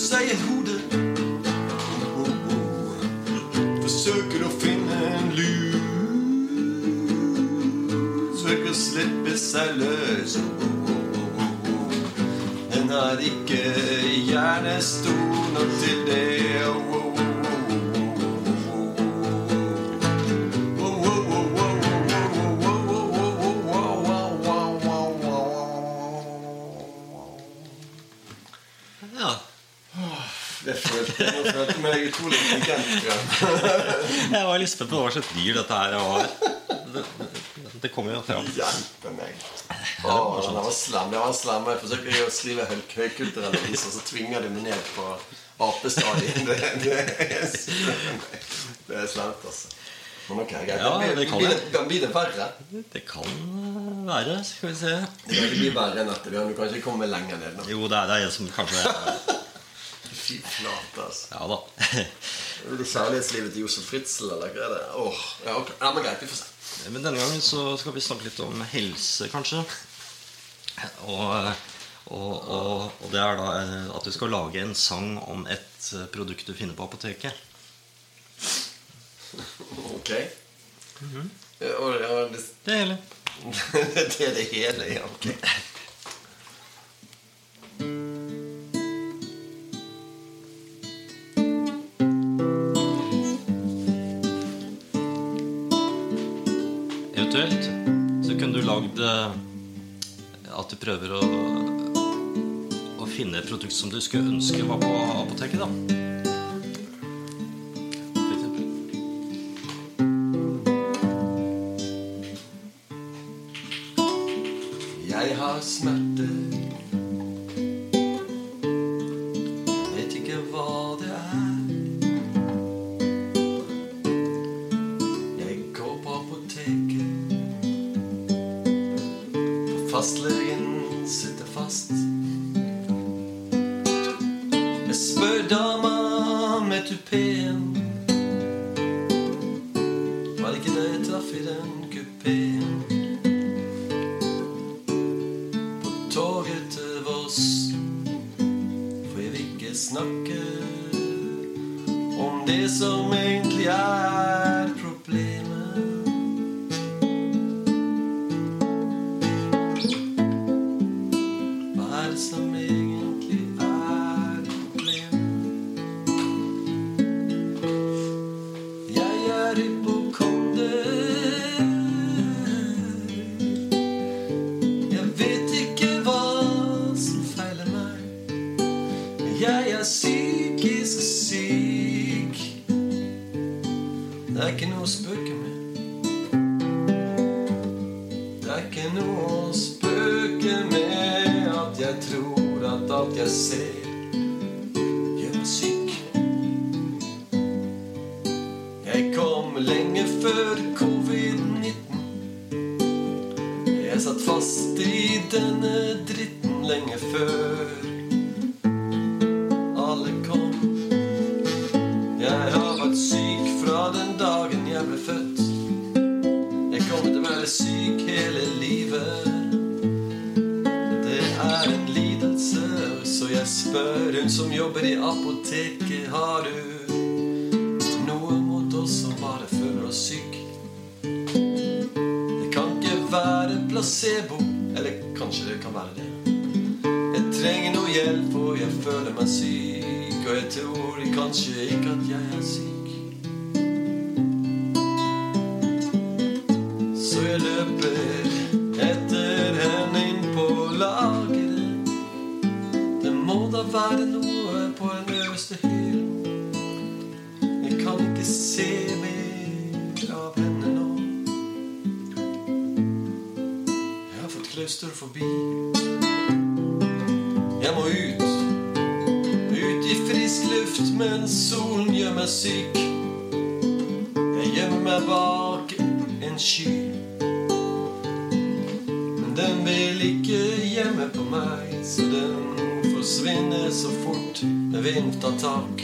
seg i hodet oh, oh. Forsøker å finne en lur. Søker å slippe seg løs oh. Den er ikke nok jeg. Var litt spent på hva slags dyr dette her var. Det, det, det kommer jo fram. Hjelpe meg. Åh, den var slem. Det var slem. Jeg forsøker å skrive høy- høykulturelle viser, så tvinger de meg ned på apestadiet. Det, det, er- det er slemt, altså. Men ok, greit. Ja, det kan blir, det. blir det verre. Det kan være. Skal vi se. Det kan ikke bli verre enn dette. Du kan ikke komme lenger ned nå. Jo, det er, det er som kanskje Fy flate, altså. Ja da. Er kjærlighetslivet til Josef Fritzel, eller hva er det? Åh, ja, ok. ja, men greit, vi får se. Men denne gangen så skal vi snakke litt om helse, kanskje. Og, og, og, og det er da eh, at du skal lage en sang om et eh, produkt du finner på apoteket. Ok. Ja, og, ja, det, Det hele. det er det hele, ja. Ok. lagd eh, at du prøver å, å finne et produkt som du skulle ønske var på apoteket. da Jeg har smerte sono, ma sì, che è teorico. Syk. Jeg gjemmer meg bak en sky. Men den vil ikke hjemme på meg, så den forsvinner så fort med vind tar tak.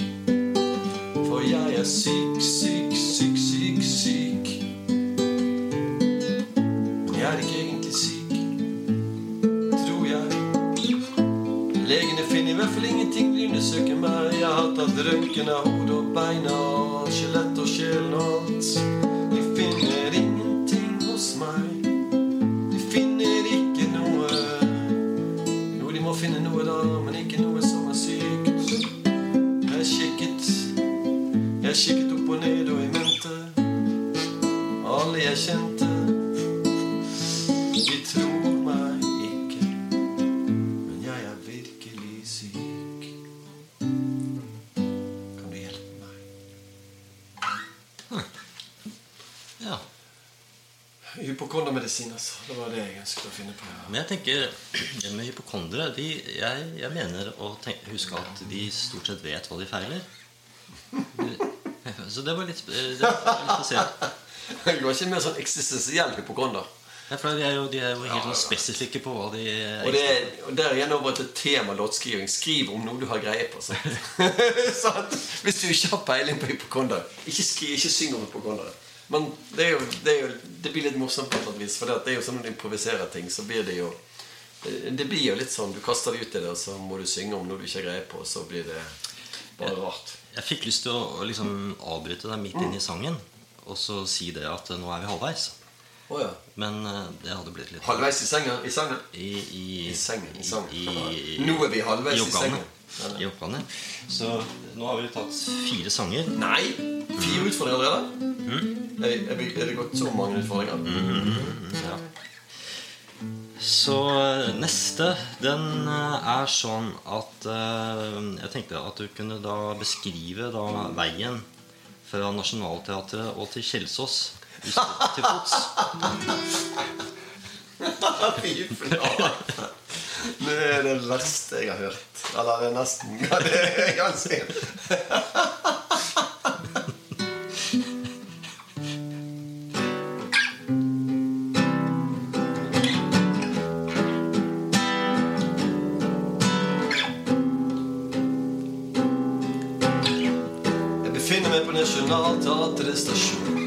Å tenke, huske at de stort sett vet hva de feiler. Så det var litt, det var litt spesielt. Du var ikke mer sånn eksistensiell hypokonder. Ja, for de er jo, de er jo helt sånn spesifikke på hva de Og, det, er- og der igjen over til tema låtskriving. Skriv om noe du har greie på. Sant? Hvis du ikke har peiling på hypokonder, ikke, skri, ikke syng om hypokonder. Men det, er jo, det, er jo, det blir litt morsomt på et vis. For det, det er jo sånn når du improviserer ting, så blir det jo det, det blir jo litt sånn Du kaster det ut i det, og så må du synge om noe du ikke har greie på, og så blir det bare rart. Jeg fikk lyst til å, liksom avbryte deg midt inn i sangen og så si det at nå er vi halvveis. Oh, ja. Men eh, det hadde blitt litt Halvveis i senga? I sangen? I, i, I sengen. I sangen. i- Nå er vi halvveis i oppgavene. senga. I. Så nå har vi tatt fire sanger. Nei! Fire utfordringer allerede? Er, er, er det gått så mange utfordringer? Ja. Så eh, neste, den eh, er sånn at eh, Jeg tenkte at du kunne da beskrive da veien fra Nationaltheatret og til Kjelsås til fots. Fy flate. Det er det verste jeg har hørt. Eller det er nesten ja, Det er ganske stasjon.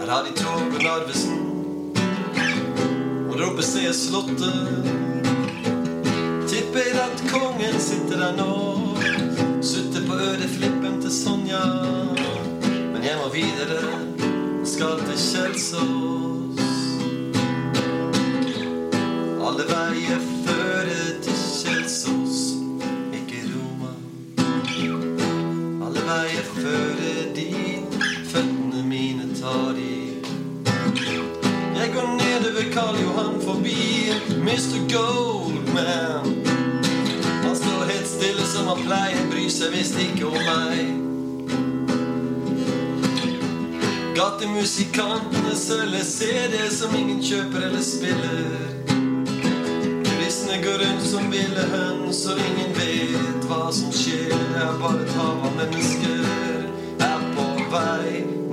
Her har de tog på Narvesen. Og der oppe ser jeg Slottet. Han pleier, bryr seg visst ikke om meg. Gatemusikantene selger CD som ingen kjøper eller spiller. Kulissene går rundt som ville høns, og ingen vet hva som skjer. Det er bare et hav av mennesker er på vei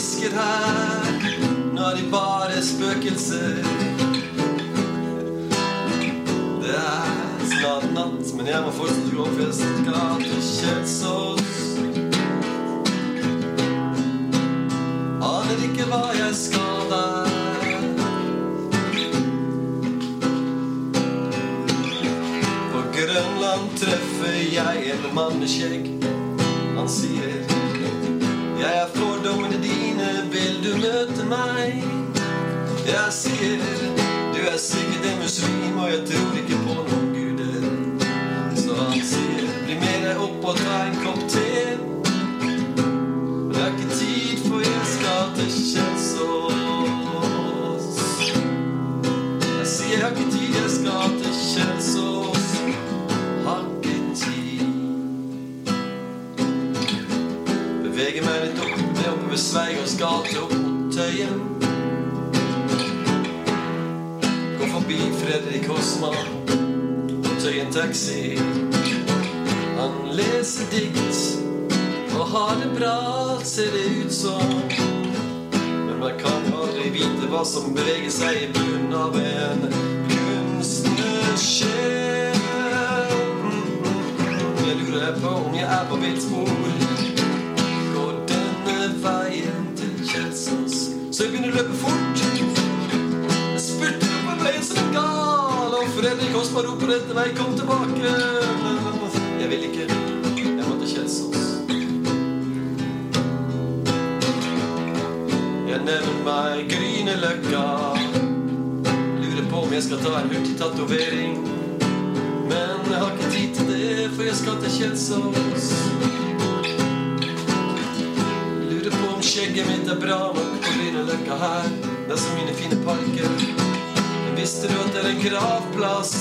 hvisker her Nå er de bare spøkelser. Det er snart natt, men jeg må fortsatt gå, for jeg skal ha til Kjelsås. Aner ikke hva jeg skal der. På Grønland treffer jeg en mann med skjegg. Han sier meg? Jeg sier du er sikkert en muslim, og jeg tror ikke på noen guder. Så han sier bli med deg opp og ta en kopp te. Det er ikke tid, for jeg skal til Kjelsås. Jeg sier jeg har ikke tid, jeg skal til Kjelsås. Har ikke tid. Beveger meg litt opp, ned oppover Sveigårds gate, forbi Fredrik Hosman på Tøyen Taxi. Han leser dikt og har det bra, ser det ut som. Men man kan aldri vite hva som beveger seg i bunnen av en kunstnersjel. Jeg lurer på om jeg er på mitt spor. Går denne veien til Kjelsås, så jeg begynner å løpe fort. Fredrik Hosma roper etter meg 'kom tilbake'. Jeg vil ikke. Jeg må til Kjelsås. Jeg nevner meg Grünerløkka. Lurer på om jeg skal ta en hurtigtatovering. Men jeg har ikke tid til det, for jeg skal til Kjelsås. Lurer på om skjegget mitt er bra nok på Grünerløkka her. Det er så mine fine parker. Visste du at det er en gravplass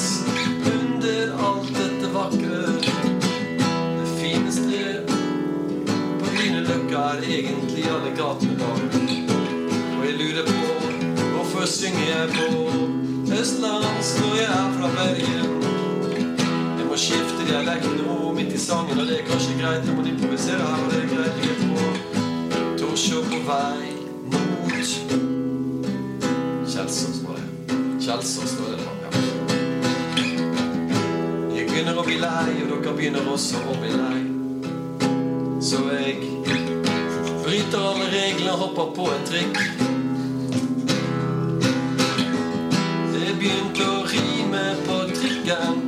under alt dette vakre? Det fineste på Grünerløkka er egentlig alle gatene bak. Og jeg lurer på hvorfor synger jeg på østlands når jeg er fra Bergen? Jeg må skifte dialekt nå midt i sangen, og det er kanskje greit. Jeg må improvisere her, og det er greit. Jeg på Torshov på vei mot det. står det. Ja. Jeg begynner å bli lei, og dere begynner også å bli lei. Så jeg bryter alle reglene hopper på en trikk. Det begynte å rime på trikken.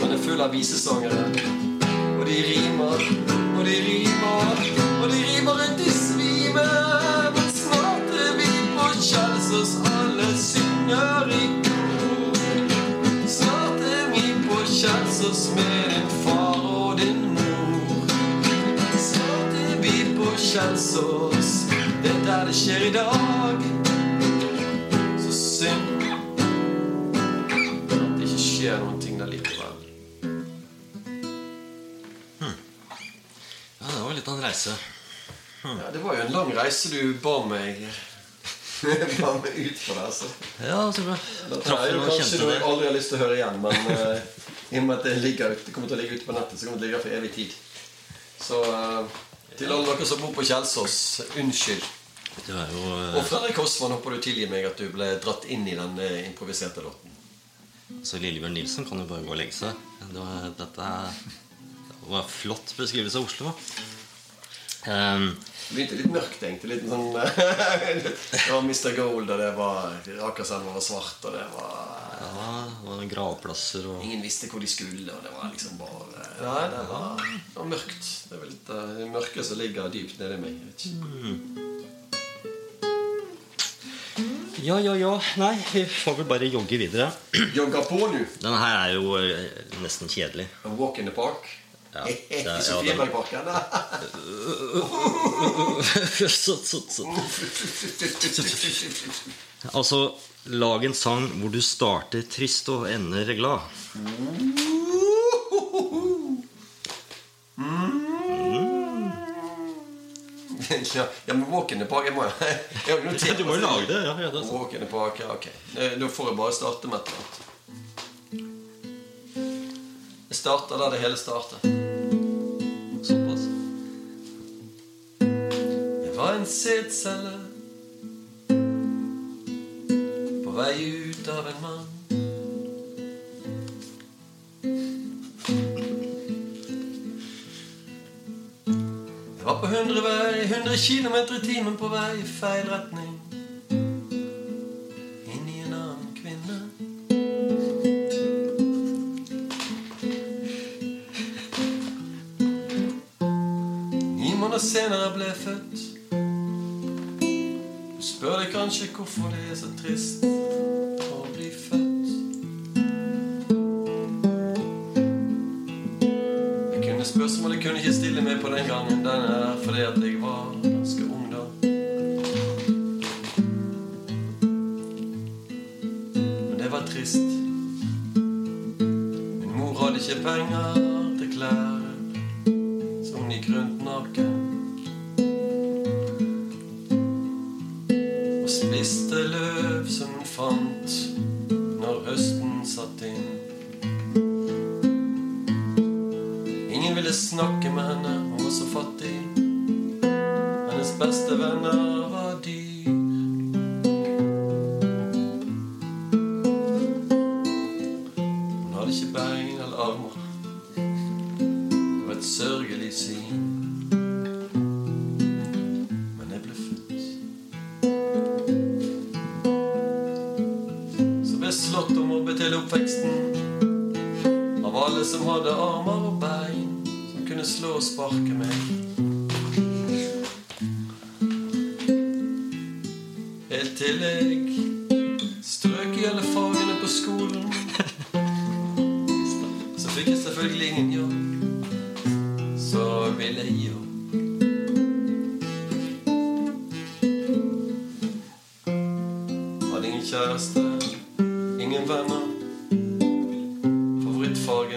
Den er full av visesangere. Og de rimer, og de rimer, og de rimer rundt i svime. Men snart er vi på Kjelsås, Kjelsås med din far og din mor. Så er vi på Kjelsås, det er der det skjer i dag. Så synd at det ikke skjer noen ting der likevel. Ja, det var litt av en reise. Ja, det var jo en lang reise du ba meg Ba med ut på der, altså. Ja, så bra. Dette Traff er jo kanskje noe jeg aldri har lyst til å høre igjen, men uh, i og med at det, ligger, det kommer til å ligge ute på nettet, så kommer det til å ligge for evig tid. Så uh, til alle dere som bor på Kjelsås, unnskyld. Det er jo Og eh, Fredrik Hosman, håper du tilgir meg at du ble dratt inn i den eh, improviserte låten. Så Lillebjørn Nilsen kan jo bare gå og legge seg. Det var, dette det var en flott beskrivelse av Oslo. Um, Det begynte litt mørkt, egentlig. Litt sånn, det var Mr. Gold, og det var Akerselva var svart, og det var ja, det var gravplasser og Ingen visste hvor de skulle, og det var liksom bare Nei, det var, det var mørkt. Det er vel litt eh, det mørke som ligger dypt nedi meg. ikke. Ja, ja, ja. Nei, vi får vel bare jogge videre. Jogga på nå. Denne her er jo eh, nesten kjedelig. A walk in the park. Ja, ja, så, så, så. Altså, lag en sang hvor du starter trist og ender glad. ja, ja, men the park Jeg må jeg Du må jo lage det. Ja, ja, det the park, ja, ok. Nå får jeg bare starte med et eller annet. Jeg starta der det hele starta. Såpass. Jeg var en sædcelle på vei ut av en mann. Jeg var på 100, vei, 100 km i timen på vei i feil retning. Deg kanskje hvorfor det er så trist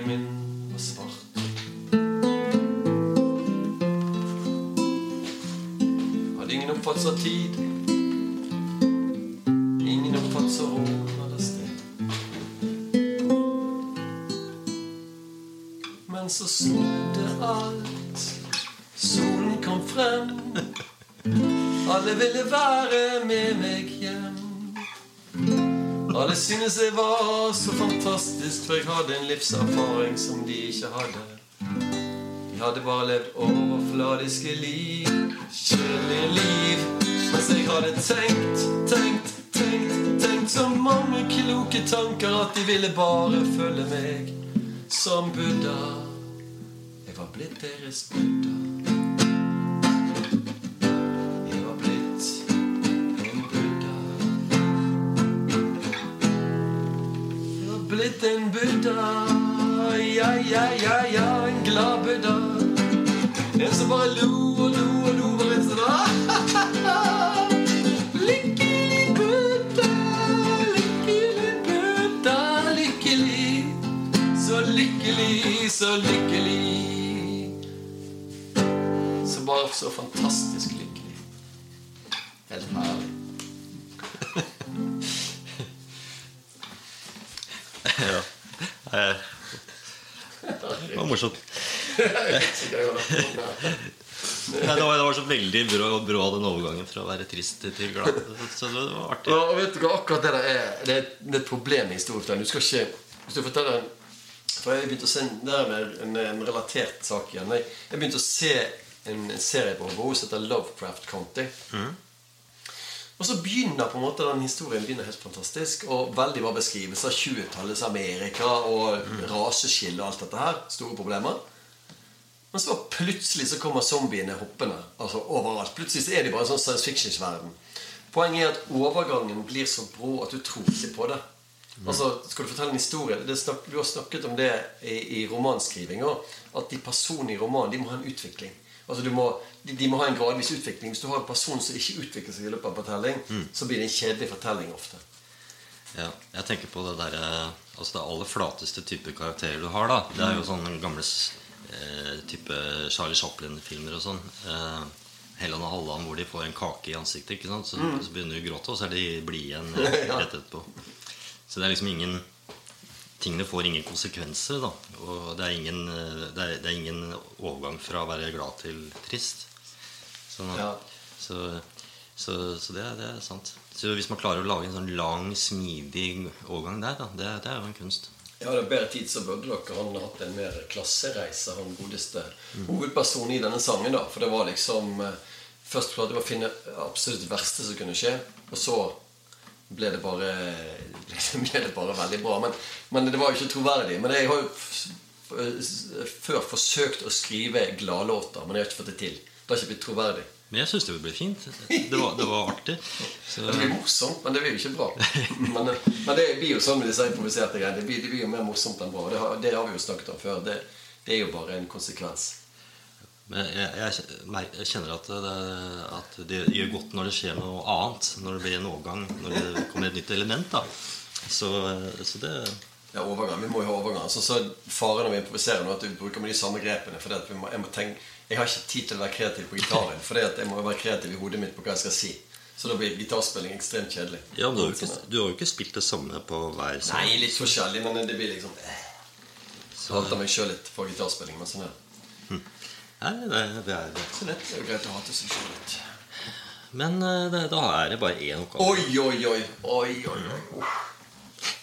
Min var svart. Hadde ingen oppfattelse av tid. Ingen oppfattelse av rom. Men så snudde alt. Solen kom frem. Alle ville være med meg. Alle synes jeg var så fantastisk, for jeg hadde en livserfaring som de ikke hadde. De hadde bare levd overfladiske liv, kjedelige liv. Mens jeg hadde tenkt, tenkt, tenkt, tenkt så mange kloke tanker at de ville bare følge meg som Buddha. Jeg var blitt deres Buddha. En Buddha. Ja, ja, ja, ja, en glad Buddha. En som bare lo og lo og lo. Litt sånn ah, Lykkelig Buddha, lykkelig Buddha, lykkelig. Så lykkelig, så lykkelig. Så bare så fantastisk morsomt. Nei, det, var, det var så veldig bra, bra den overgangen fra å være trist til glad. Så det var artig. Ja, vet du hva, akkurat det der er Det er, det er et problem i historien Du skal ikke Hvis du forteller For jeg begynte å se Det er en, en relatert sak igjen. Jeg, jeg begynte å se en, en serie på HBO som heter Lovecraft County. Og så begynner på en måte den historien begynner helt fantastisk. Og veldig bra beskrivelse av 20-tallets Amerika og raseskille og alt dette her. Store problemer. Men så plutselig så kommer zombiene hoppende altså overalt. Plutselig så er de bare en sånn science fiction-verden. Poenget er at overgangen blir så brå at du tror ikke på det. Altså, Skal du fortelle en historie det snak, Du har snakket om det i, i romanskriving også, At de personene i romanen de må ha en utvikling. Altså du må, de, de må ha en gradvis utvikling. Hvis du har en person som ikke utvikler seg i løpet av en fortelling, så blir det en kjedelig fortelling ofte. Ja, jeg tenker på det der Altså det aller flateste type karakterer du har, da. Det er jo sånne gamle eh, type Charlie Chaplin-filmer og sånn. Eh, Helland og Halland hvor de får en kake i ansiktet, ikke sant? Så, så begynner de å gråte, og så er de blide igjen eh, rett etterpå. Så det er liksom ingen Tingene får ingen konsekvenser, da. Og det er ingen, eh, det er, det er ingen overgang fra å være glad til trist. Sånn at, Ja. Så, så, så det, er- det er sant. Så hvis man klarer å lage en sånn lang, smidig overgang der, da, det, det er jo en kunst. Ja, det er bedre tid så burde dere han hatt en mer klassereise, han godeste hovedpersonen i denne sangen. da For det var liksom eh, Først klarte vi å finne absolutt verste som kunne skje, og så ble det bare ble det bare veldig bra. Men, men det var jo ikke troverdig. Men jeg har jo før forsøkt å skrive gladlåter, men jeg har ikke fått det til. Det har ikke blitt troverdig. Men jeg syns det ble fint. Det var, det var artig. Så, Det blir morsomt, men det blir jo ikke bra. Men, men det blir jo sånn med disse improviserte greiene. Det blir, det blir jo mer morsomt enn bra. Det har, det har vi jo snakket om før. Det, det er jo bare en konsekvens. Men jeg, jeg, jeg kjenner at det, at det gjør godt når det skjer noe annet. Når det blir en overgang. Når det kommer et nytt element. da Så, så det Ja, overgang. Vi må jo ha overgang. Så, så Faren når vi improviserer nå, at du bruker med de samme grepene. For vi må, jeg, må tenke, jeg har ikke tid til å være kreativ på gitaren. For jeg må være kreativ i hodet mitt på hva jeg skal si. Så da blir gitarspilling ekstremt kjedelig. Ja, men du har, ikke, du har jo ikke spilt det samme på hver sang. Nei, litt forskjellig, men det blir liksom eh. Så hater meg sjøl litt på gitarspilling. Men sånn er det. Nei, det, det er ikke Så lett. Det er jo greit å ha til seg sjøl litt. Men eh, det, da er det bare én oppgave. Oi, oi, oi. oi, oi, oi.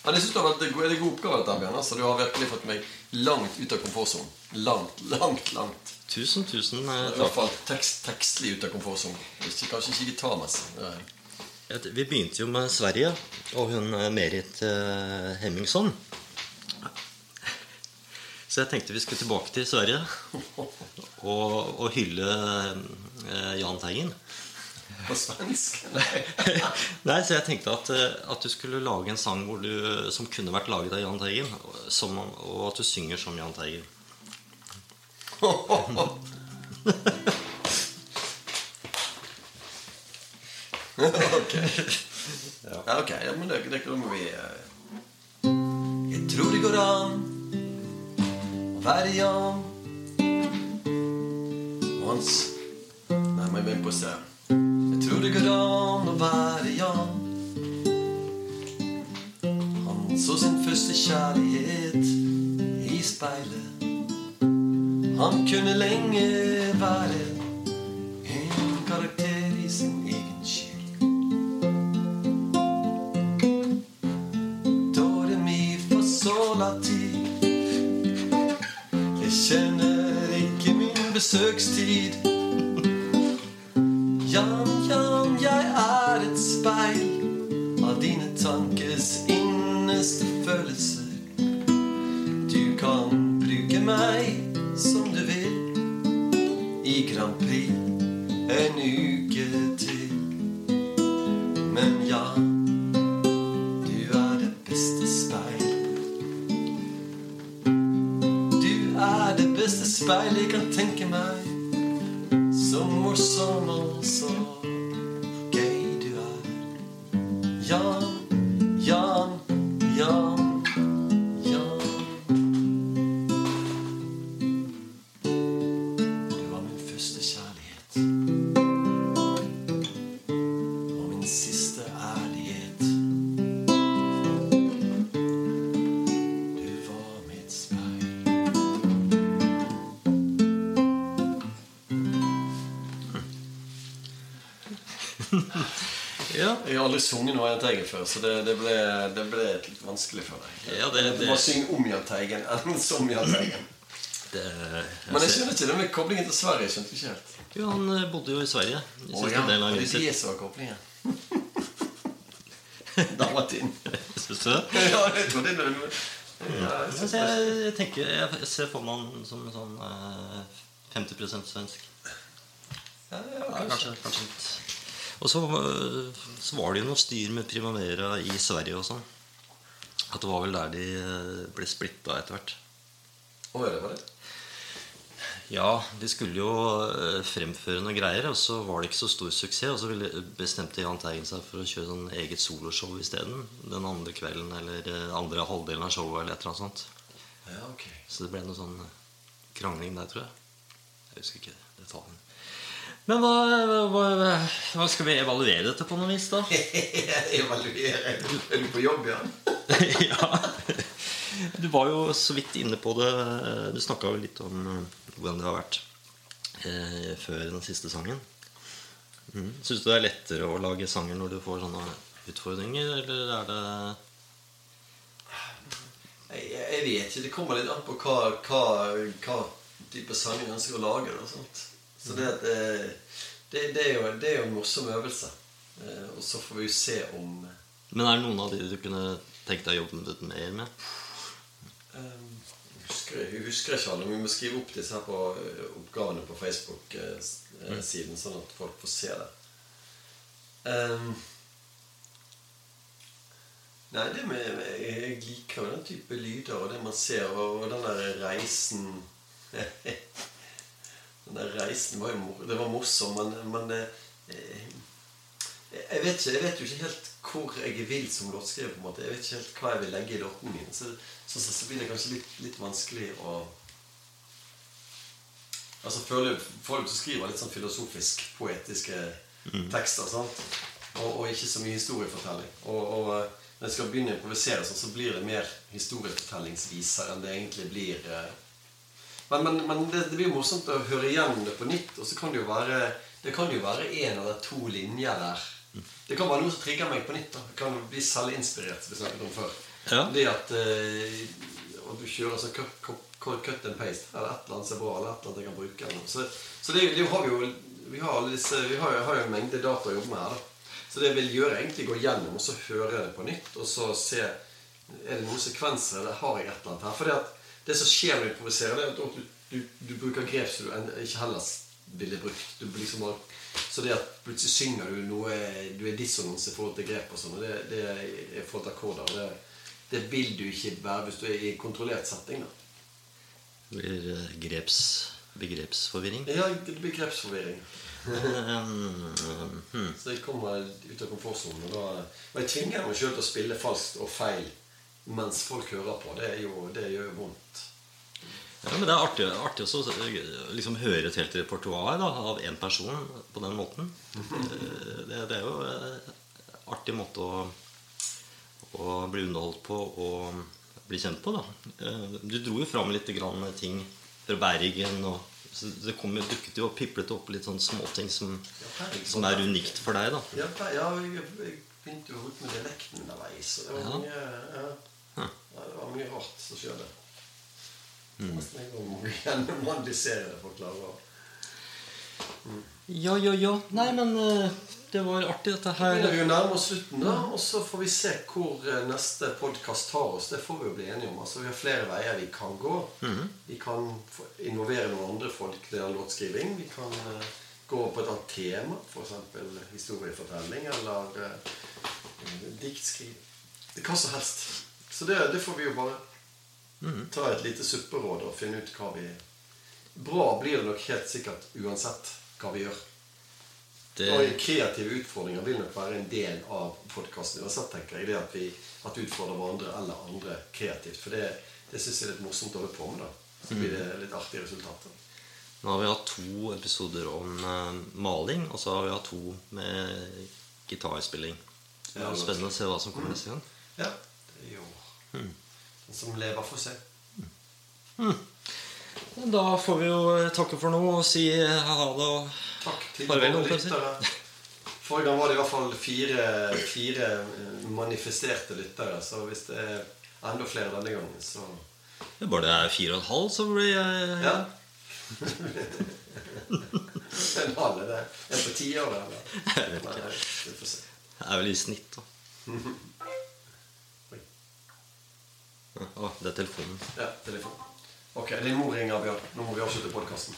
Ja, det synes du har vært en god, god oppgave, dette, Bjørn. Altså, du har virkelig fått meg langt ut av komfortsonen. Langt, langt, langt. Tusen, tusen eh, I hvert fall tekst, tekstlig ut av komfortsonen. Kanskje ikke gitarmessig. Er- Vi begynte jo med Sverige og hun eh, Merit eh, Hemmingsson. Så jeg tenkte vi skulle tilbake til Sverige og, og hylle eh, Jahn Teigen. På svensk? Nei. Nei, så jeg tenkte at, eh, at du skulle lage en sang du, som kunne vært laget av Jahn Teigen, som, og at du synger som Jahn Teigen. ok. Ja, ok. Ja, men det, det kommer vi eh. Jeg tror det går an å Once men vi på se. Jeg tror det går an være Jan. Han så sin første kjærlighet i speilet. Han kunne lenge være en karakter i sin egen skyld. Do, re, mi, fa, sol, la, ti. Kjenner ikke min besøkstid. Jan, Jan, jeg er et speil av dine tankes inneste følelser. Du kan bruke meg som du vil i Grand Prix en uke speil jeg kan tenke meg. Aldri sunget noe Jahn Teigen før, så det, det, ble, det ble litt vanskelig for deg. Ja, det- Du må synge om Jahn Teigen enn som Jahn Teigen. det, Men jeg skjønner ikke det med koblingen til Sverige. Jeg skjønte ikke helt. jo, han eh, bodde jo i Sverige. I Å ja, av det er de det som var koblingen. Dalmatin. Synes du det? ja, jeg trodde det var ja, jeg jeg, jeg tenker Jeg ser for meg han som sånn eh, 50 svensk. ja, ja, Ja, kanskje. kanskje, kanskje litt. Og så, eh, så var det jo noe styr med Primavera i Sverige og sånn. At det var vel der de eh, ble splitta etter hvert. Hva var det var det. Ja, de skulle jo eh, fremføre noen greier, og så var det ikke så stor suksess. Og så bestemte Jahn Teigen seg for å kjøre sånn eget soloshow isteden. Den andre kvelden eller andre halvdelen av showet eller et eller annet sånt. Ja, ok. Så det ble noe sånn krangling der, tror jeg. Jeg husker ikke detaljen. Men hva, hva, hva skal vi evaluere dette på noe vis, da? Evaluere. Er du på jobb, ja? ja. Du var jo så vidt inne på det. Du snakka jo litt om eh, hvordan det har vært eh, før den siste sangen. Mm. Syns du det er lettere å lage sanger når du får sånne utfordringer, eller er det Jeg, jeg vet ikke. Det kommer litt an på hva, hva, hva type sanger jeg ønsker å lage. Og sånt. Så det, eh, det, det, er jo, det er jo en morsom øvelse. Eh, Og så får vi jo se om Men er det noen av de du kunne tenkt deg å jobbe litt mer med? Jeg Husker jeg husker ikke alle, men vi må skrive opp disse her på eh, oppgavene på Facebook-siden, sånn at folk får se det. Nei, det med, Jeg liker jo den type lyder og det man ser, og den der reisen Den der reisen var jo det var morsom, men, men eh, jeg vet, ikke, jeg vet jo ikke helt hvor jeg vil som låtskriver. på en måte Jeg vet ikke helt hva jeg vil legge i låtene mine. Så, så, så, så blir det kanskje litt, litt vanskelig å Altså Folk som skriver litt sånn filosofisk, poetiske tekster. sant? Og, og ikke så mye historiefortelling. Og, og eh, når jeg skal begynne å improvisere, så, så blir det mer historiefortellingsviser enn det egentlig blir eh. Men, men, men det, det blir morsomt å høre igjen det på nytt. Og så kan det jo være det kan jo være én eller to linjer der. Det kan være noe som trigger meg på nytt. da. Det kan bli selvinspirert, som vi snakket om før. Ja. Det at eh, og du kjører sånn cut, cut, and paste, eller et eller annet som er bra, eller et eller annet jeg kan bruke. Så, så det, det har vi jo vi har, disse, vi har, har jo en mengde data å jobbe med her. da. Så det jeg vil gjøre, egentlig gå gjennom og så høre det på nytt. Og så se Er det noen sekvenser, eller har jeg et eller annet her? Fordi at det som skjer når du improviserer, er at du, du, du bruker grep som du ikke heller ville brukt. Du liksom har, så det at plutselig synger du noe Du er dissonans i forhold til grep og sånn, og det, det er i forhold til akkorder. Det, det vil du ikke være hvis du er i en kontrollert setting. da. Det blir eh, greps, begrepsforvirring. Ja, det blir grepsforvirring. Um, hmm. Så jeg kommer ut av komfortsonen. Og, da- og jeg tvinger meg sjøl til å spille falskt og feil mens folk hører på. Det, er jo, det gjør jo vondt. Ja, men Det er artig, artig å liksom, høre et helt repertoar da, av én person på den måten. Eh, Det, det er jo en artig måte å, å bli underholdt på og bli kjent på. da. Eh, Du dro jo fram litt grann ting fra Bergen. og så Det kom, dukket jo og piplet opp litt sånn småting som, som er unikt for deg. da. Ja jeg, jeg begynte jo å holde med dialekten underveis. Og det var mye ja. ja, det var mye rart som skjedde. Mm. Jeg må gjennomanalysere det for å klare å Ja, ja, ja. Nei, men eh, det var artig, dette her. vi jo nærme oss slutten, da, og så får vi se hvor eh, neste podkast tar oss. Det får vi jo bli enige om. Altså, Vi har flere veier vi kan gå. Vi kan involvere noen andre folk i låtskriving. Vi kan eh, gå på et annet tema, f.eks. historiefortelling eller uh, diktskriving. Hva som helst. Så det, det får vi jo bare ta et lite supperåd og finne ut hva vi Bra blir det nok helt sikkert uansett hva vi gjør. Det, Og kreative utfordringer vil nok være en del av podkasten uansett, tenker jeg. Det at vi, at vi utfordrer hverandre eller andre kreativt. For det, det syns jeg er litt morsomt å holde på med. da. Så blir det litt artige resultater. Nå har vi hatt to episoder om eh, maling, og så har vi hatt to med gitarspilling. Det er spennende å se hva som kommer neste gang. Ja, det er jo den som lever, får se. Da får vi jo takke for nå og si ha det. og Takk til Farvel. Forrige gang var det i hvert fall fire, fire eh, manifesterte lyttere. Så hvis det er enda flere denne gangen, så Det bare det er fire og en halv, så blir jeg Ja. En halv, er det en på ti år, eller? Jeg vet ikke. Nei, vi. Det er vel i snitt, da. Å, det er telefonen. Ja, telefonen. Ok, din mor ringer, Bjørn. Nå må vi avslutte podkasten.